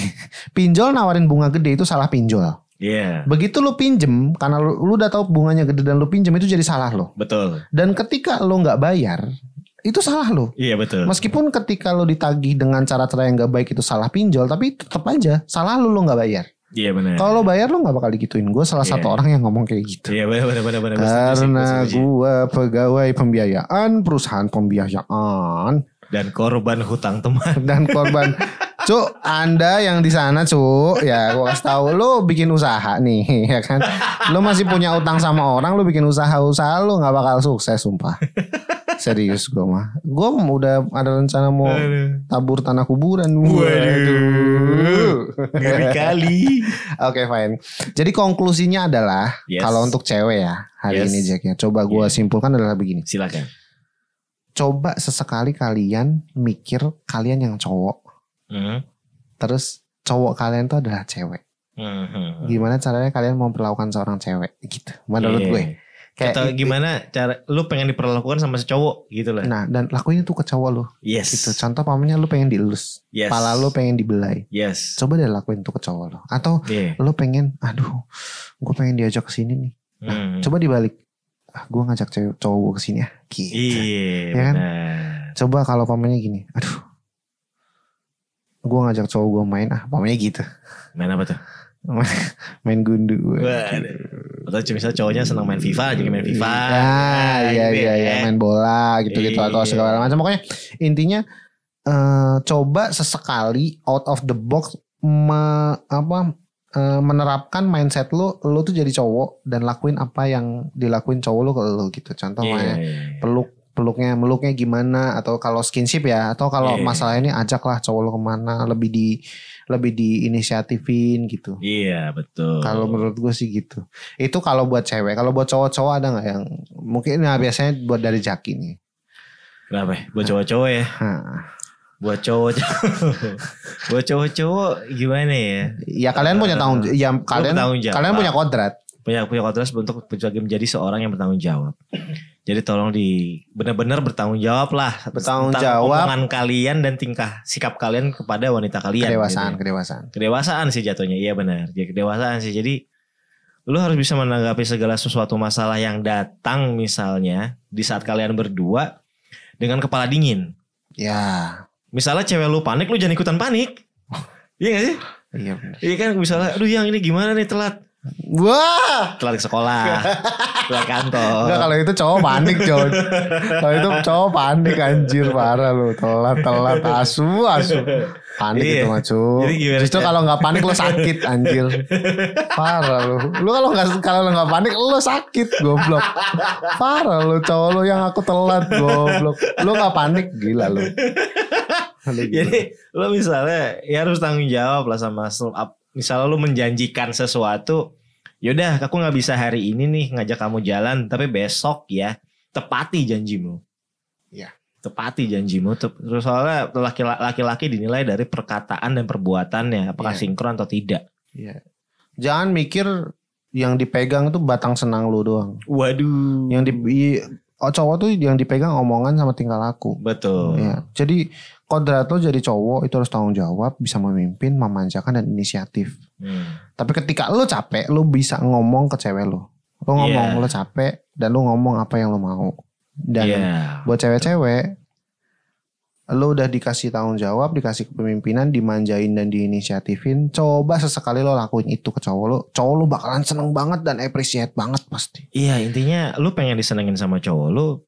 pinjol nawarin bunga gede itu salah pinjol. Iya. Begitu lo pinjem, karena lu, lu udah tahu bunganya gede dan lo pinjem itu jadi salah lo. Betul. Dan ketika lo nggak bayar, itu salah lo. Iya betul. Meskipun ketika lo ditagih dengan cara-cara yang nggak baik itu salah pinjol, tapi tetap aja salah lo lo nggak bayar. Iya benar. Kalau bayar lo nggak bakal digituin. Gue salah Iya. satu orang yang ngomong kayak gitu. Iya benar benar benar benar. Karena gue pegawai pembiayaan perusahaan pembiayaan dan korban hutang teman. dan korban. Cuk, Anda yang di sana, Cuk, ya gue kasih tahu lo bikin usaha nih, ya kan? Lo masih punya utang sama orang, lo bikin usaha-usaha lo nggak bakal sukses, sumpah. Serius gue mah. Gue udah ada rencana mau tabur tanah kuburan. Waduh. Ngeri kali. Oke fine. Jadi konklusinya adalah Yes. kalau untuk cewek ya hari Yes. ini Jack ya. Coba gue Yeah. simpulkan adalah begini. Silakan. Coba sesekali kalian mikir kalian yang cowok, Hmm. terus cowok kalian tuh adalah cewek. Hmm, hmm. Gimana caranya kalian memperlakukan seorang cewek gitu? Menurut Iya. gue. Kayak Atau gimana cara lu pengen diperlakukan sama cowok gitu lah. Nah dan lakuin itu ke cowok lo Yes. gitu. Contoh pamannya lu pengen dielus, Yes. pala lu pengen dibelai. Yes. Coba deh lakuin itu ke cowok lo. Atau Iya. lu pengen, aduh, gue pengen diajak ke sini nih. Hmm. Coba dibalik. Ah, gue ngajak cowok gue ke sini ya. Gitu. Iya, Ya kan? benar. Coba kalau pamannya gini, aduh, gue ngajak cowok gue main, ah pamannya gitu, Main apa tuh? main gundu. Waduh. Atau misalnya cowoknya senang main FIFA, jadi main FIFA. Ah, iya gitu iya ya. iya main bola gitu-gitu atau Iya. segala macam. Pokoknya intinya eh, coba sesekali out of the box me- apa eh, menerapkan mindset lu, lu tuh jadi cowok dan lakuin apa yang dilakuin cowok lu ke lu gitu. Contoh Iya, kayak iya. peluk peluknya meluknya gimana atau kalau skinship ya atau kalau Iya. masalah ini ajaklah cowok lu ke mana lebih di lebih di inisiatifin gitu. Iya, betul. Kalau menurut gue sih gitu. Itu kalau buat cewek. Kalau buat cowok-cowok ada nggak yang mungkin nah biasanya buat dari Jaki nih. Kenapa? ya? Buat cowok-cowok ya. Hah. Buat cowok-cowok. Buat cowok-cowok gimana ya? Ya kalian punya tanggung ya kalian kalian punya kodrat. Punya punya kodrat untuk menjadi seorang yang bertanggung jawab. Jadi tolong di benar-benar bertanggung jawab lah Bertanggung jawab. omongan kalian dan tingkah sikap kalian kepada wanita kalian. Kedewasaan, gitu. kedewasaan. Kedewasaan sih jatuhnya. Iya benar. Jadi kedewasaan sih. Jadi lu harus bisa menanggapi segala sesuatu masalah yang datang misalnya di saat kalian berdua dengan kepala dingin. Ya. Misalnya cewek lu panik, lu jangan ikutan panik. Iya gak sih? Iya benar. Iya kan misalnya, aduh yang ini gimana nih telat. Wah. Telat ke sekolah, telat kantor. Enggak kalau itu cowok panik, John. kalau itu cowok panik anjir parah lu. Telat-telat asu asu. Panik Iya. itu mah cu. Jadi gimana Justru kalau nggak panik lo sakit anjir. Parah lu. Lu kalau nggak kalau lu nggak panik lo sakit goblok. Parah lu cowok lu yang aku telat goblok. Lu nggak panik gila lu. Jadi lu misalnya ya harus tanggung jawab lah sama sel- ap- misalnya lu menjanjikan sesuatu, yaudah aku nggak bisa hari ini nih ngajak kamu jalan, tapi besok ya tepati janjimu. Ya. Tepati janjimu. Terus soalnya laki- laki-laki dinilai dari perkataan dan perbuatannya, apakah Iya. sinkron atau tidak. Iya. Jangan mikir yang dipegang tuh batang senang lu doang. Waduh. Yang di oh, cowok tuh yang dipegang omongan sama tingkah laku. Betul. Ya. Jadi kodrat lo jadi cowok itu harus tanggung jawab, bisa memimpin, memanjakan dan inisiatif. Hmm. Tapi ketika lo capek, lo bisa ngomong ke cewek lo. Lo ngomong Iya. lo capek dan lo ngomong apa yang lo mau. Dan Iya. buat cewek-cewek, lo udah dikasih tanggung jawab, dikasih kepemimpinan, dimanjain dan diinisiatifin. Coba sesekali lo lakuin itu ke cowok lo. Cowok lo bakalan seneng banget dan appreciate banget pasti. Iya intinya lu pengen disenengin sama cowok lu,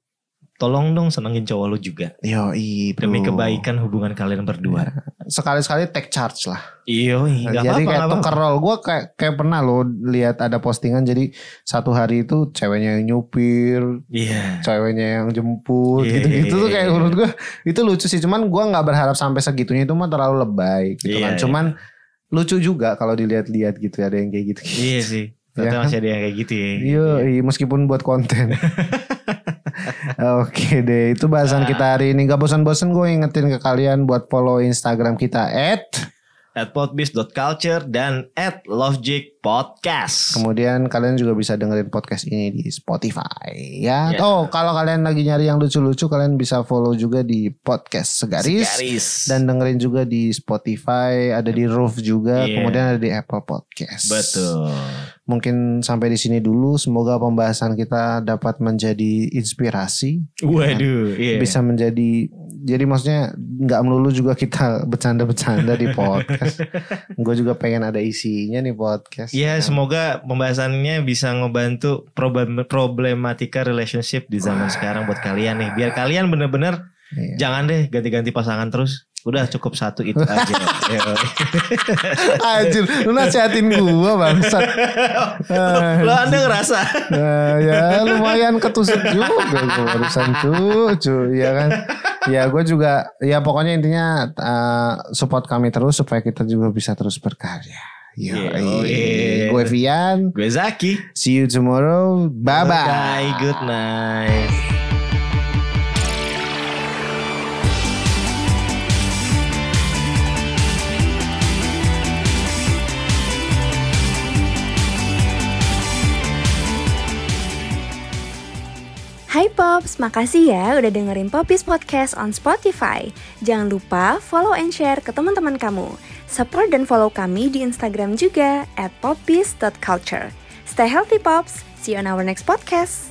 tolong dong senengin cowok lu juga Yo, itu. demi kebaikan hubungan kalian berdua. Sekali-sekali take charge lah. Iya, nggak jadi apa-apa, kayak nggak tuker role. Gue kayak kayak pernah lo lihat ada postingan. Jadi satu hari itu ceweknya yang nyupir, Iya. ceweknya yang jemput, Iya, gitu-gitu iya, tuh kayak iya. menurut gue itu lucu sih. Cuman gue nggak berharap sampai segitunya itu mah terlalu lebay gitu Iya, kan. iya. Cuman lucu juga kalau dilihat-lihat gitu ada yang kayak gitu. Iya sih. Ternyata Ya. masih ada yang kayak gitu ya. Iya, iya, meskipun buat konten. Oke deh, itu bahasan Nah. kita hari ini. Gak bosan-bosan gue ingetin ke kalian buat follow Instagram kita at At podbiz.culture dan at lovejig podcast. Kemudian kalian juga bisa dengerin podcast ini di Spotify ya. Ya. Oh, kalau kalian lagi nyari yang lucu-lucu kalian bisa follow juga di podcast Segaris, Garis. dan dengerin juga di Spotify, ada di Roof juga, Iya. kemudian ada di Apple Podcast. Betul. Mungkin sampai di sini dulu. Semoga pembahasan kita dapat menjadi inspirasi, Waduh, iya. bisa menjadi jadi maksudnya nggak melulu juga kita bercanda-bercanda di podcast. gue juga pengen ada isinya nih podcast. Ya kan. semoga pembahasannya bisa ngebantu problem problematika relationship di zaman sekarang buat kalian nih. Biar kalian bener-bener Iya. jangan deh ganti-ganti pasangan terus. Udah cukup satu itu aja. Anjir, lu nasihatin gua bangsat. Lo anda ngerasa? Nah, ya lumayan ketusuk juga gue barusan cucu ya kan ya gue juga ya pokoknya intinya uh, support kami terus supaya kita juga bisa terus berkarya Yo, Yoi. gue Vian Gue Zaki. see you tomorrow bye bye Bye. Good night. Hai Pops, makasih ya udah dengerin Popis Podcast on Spotify. Jangan lupa follow and share ke teman-teman kamu. Support dan follow kami di Instagram juga at popis.culture. Stay healthy Pops, see you on our next podcast.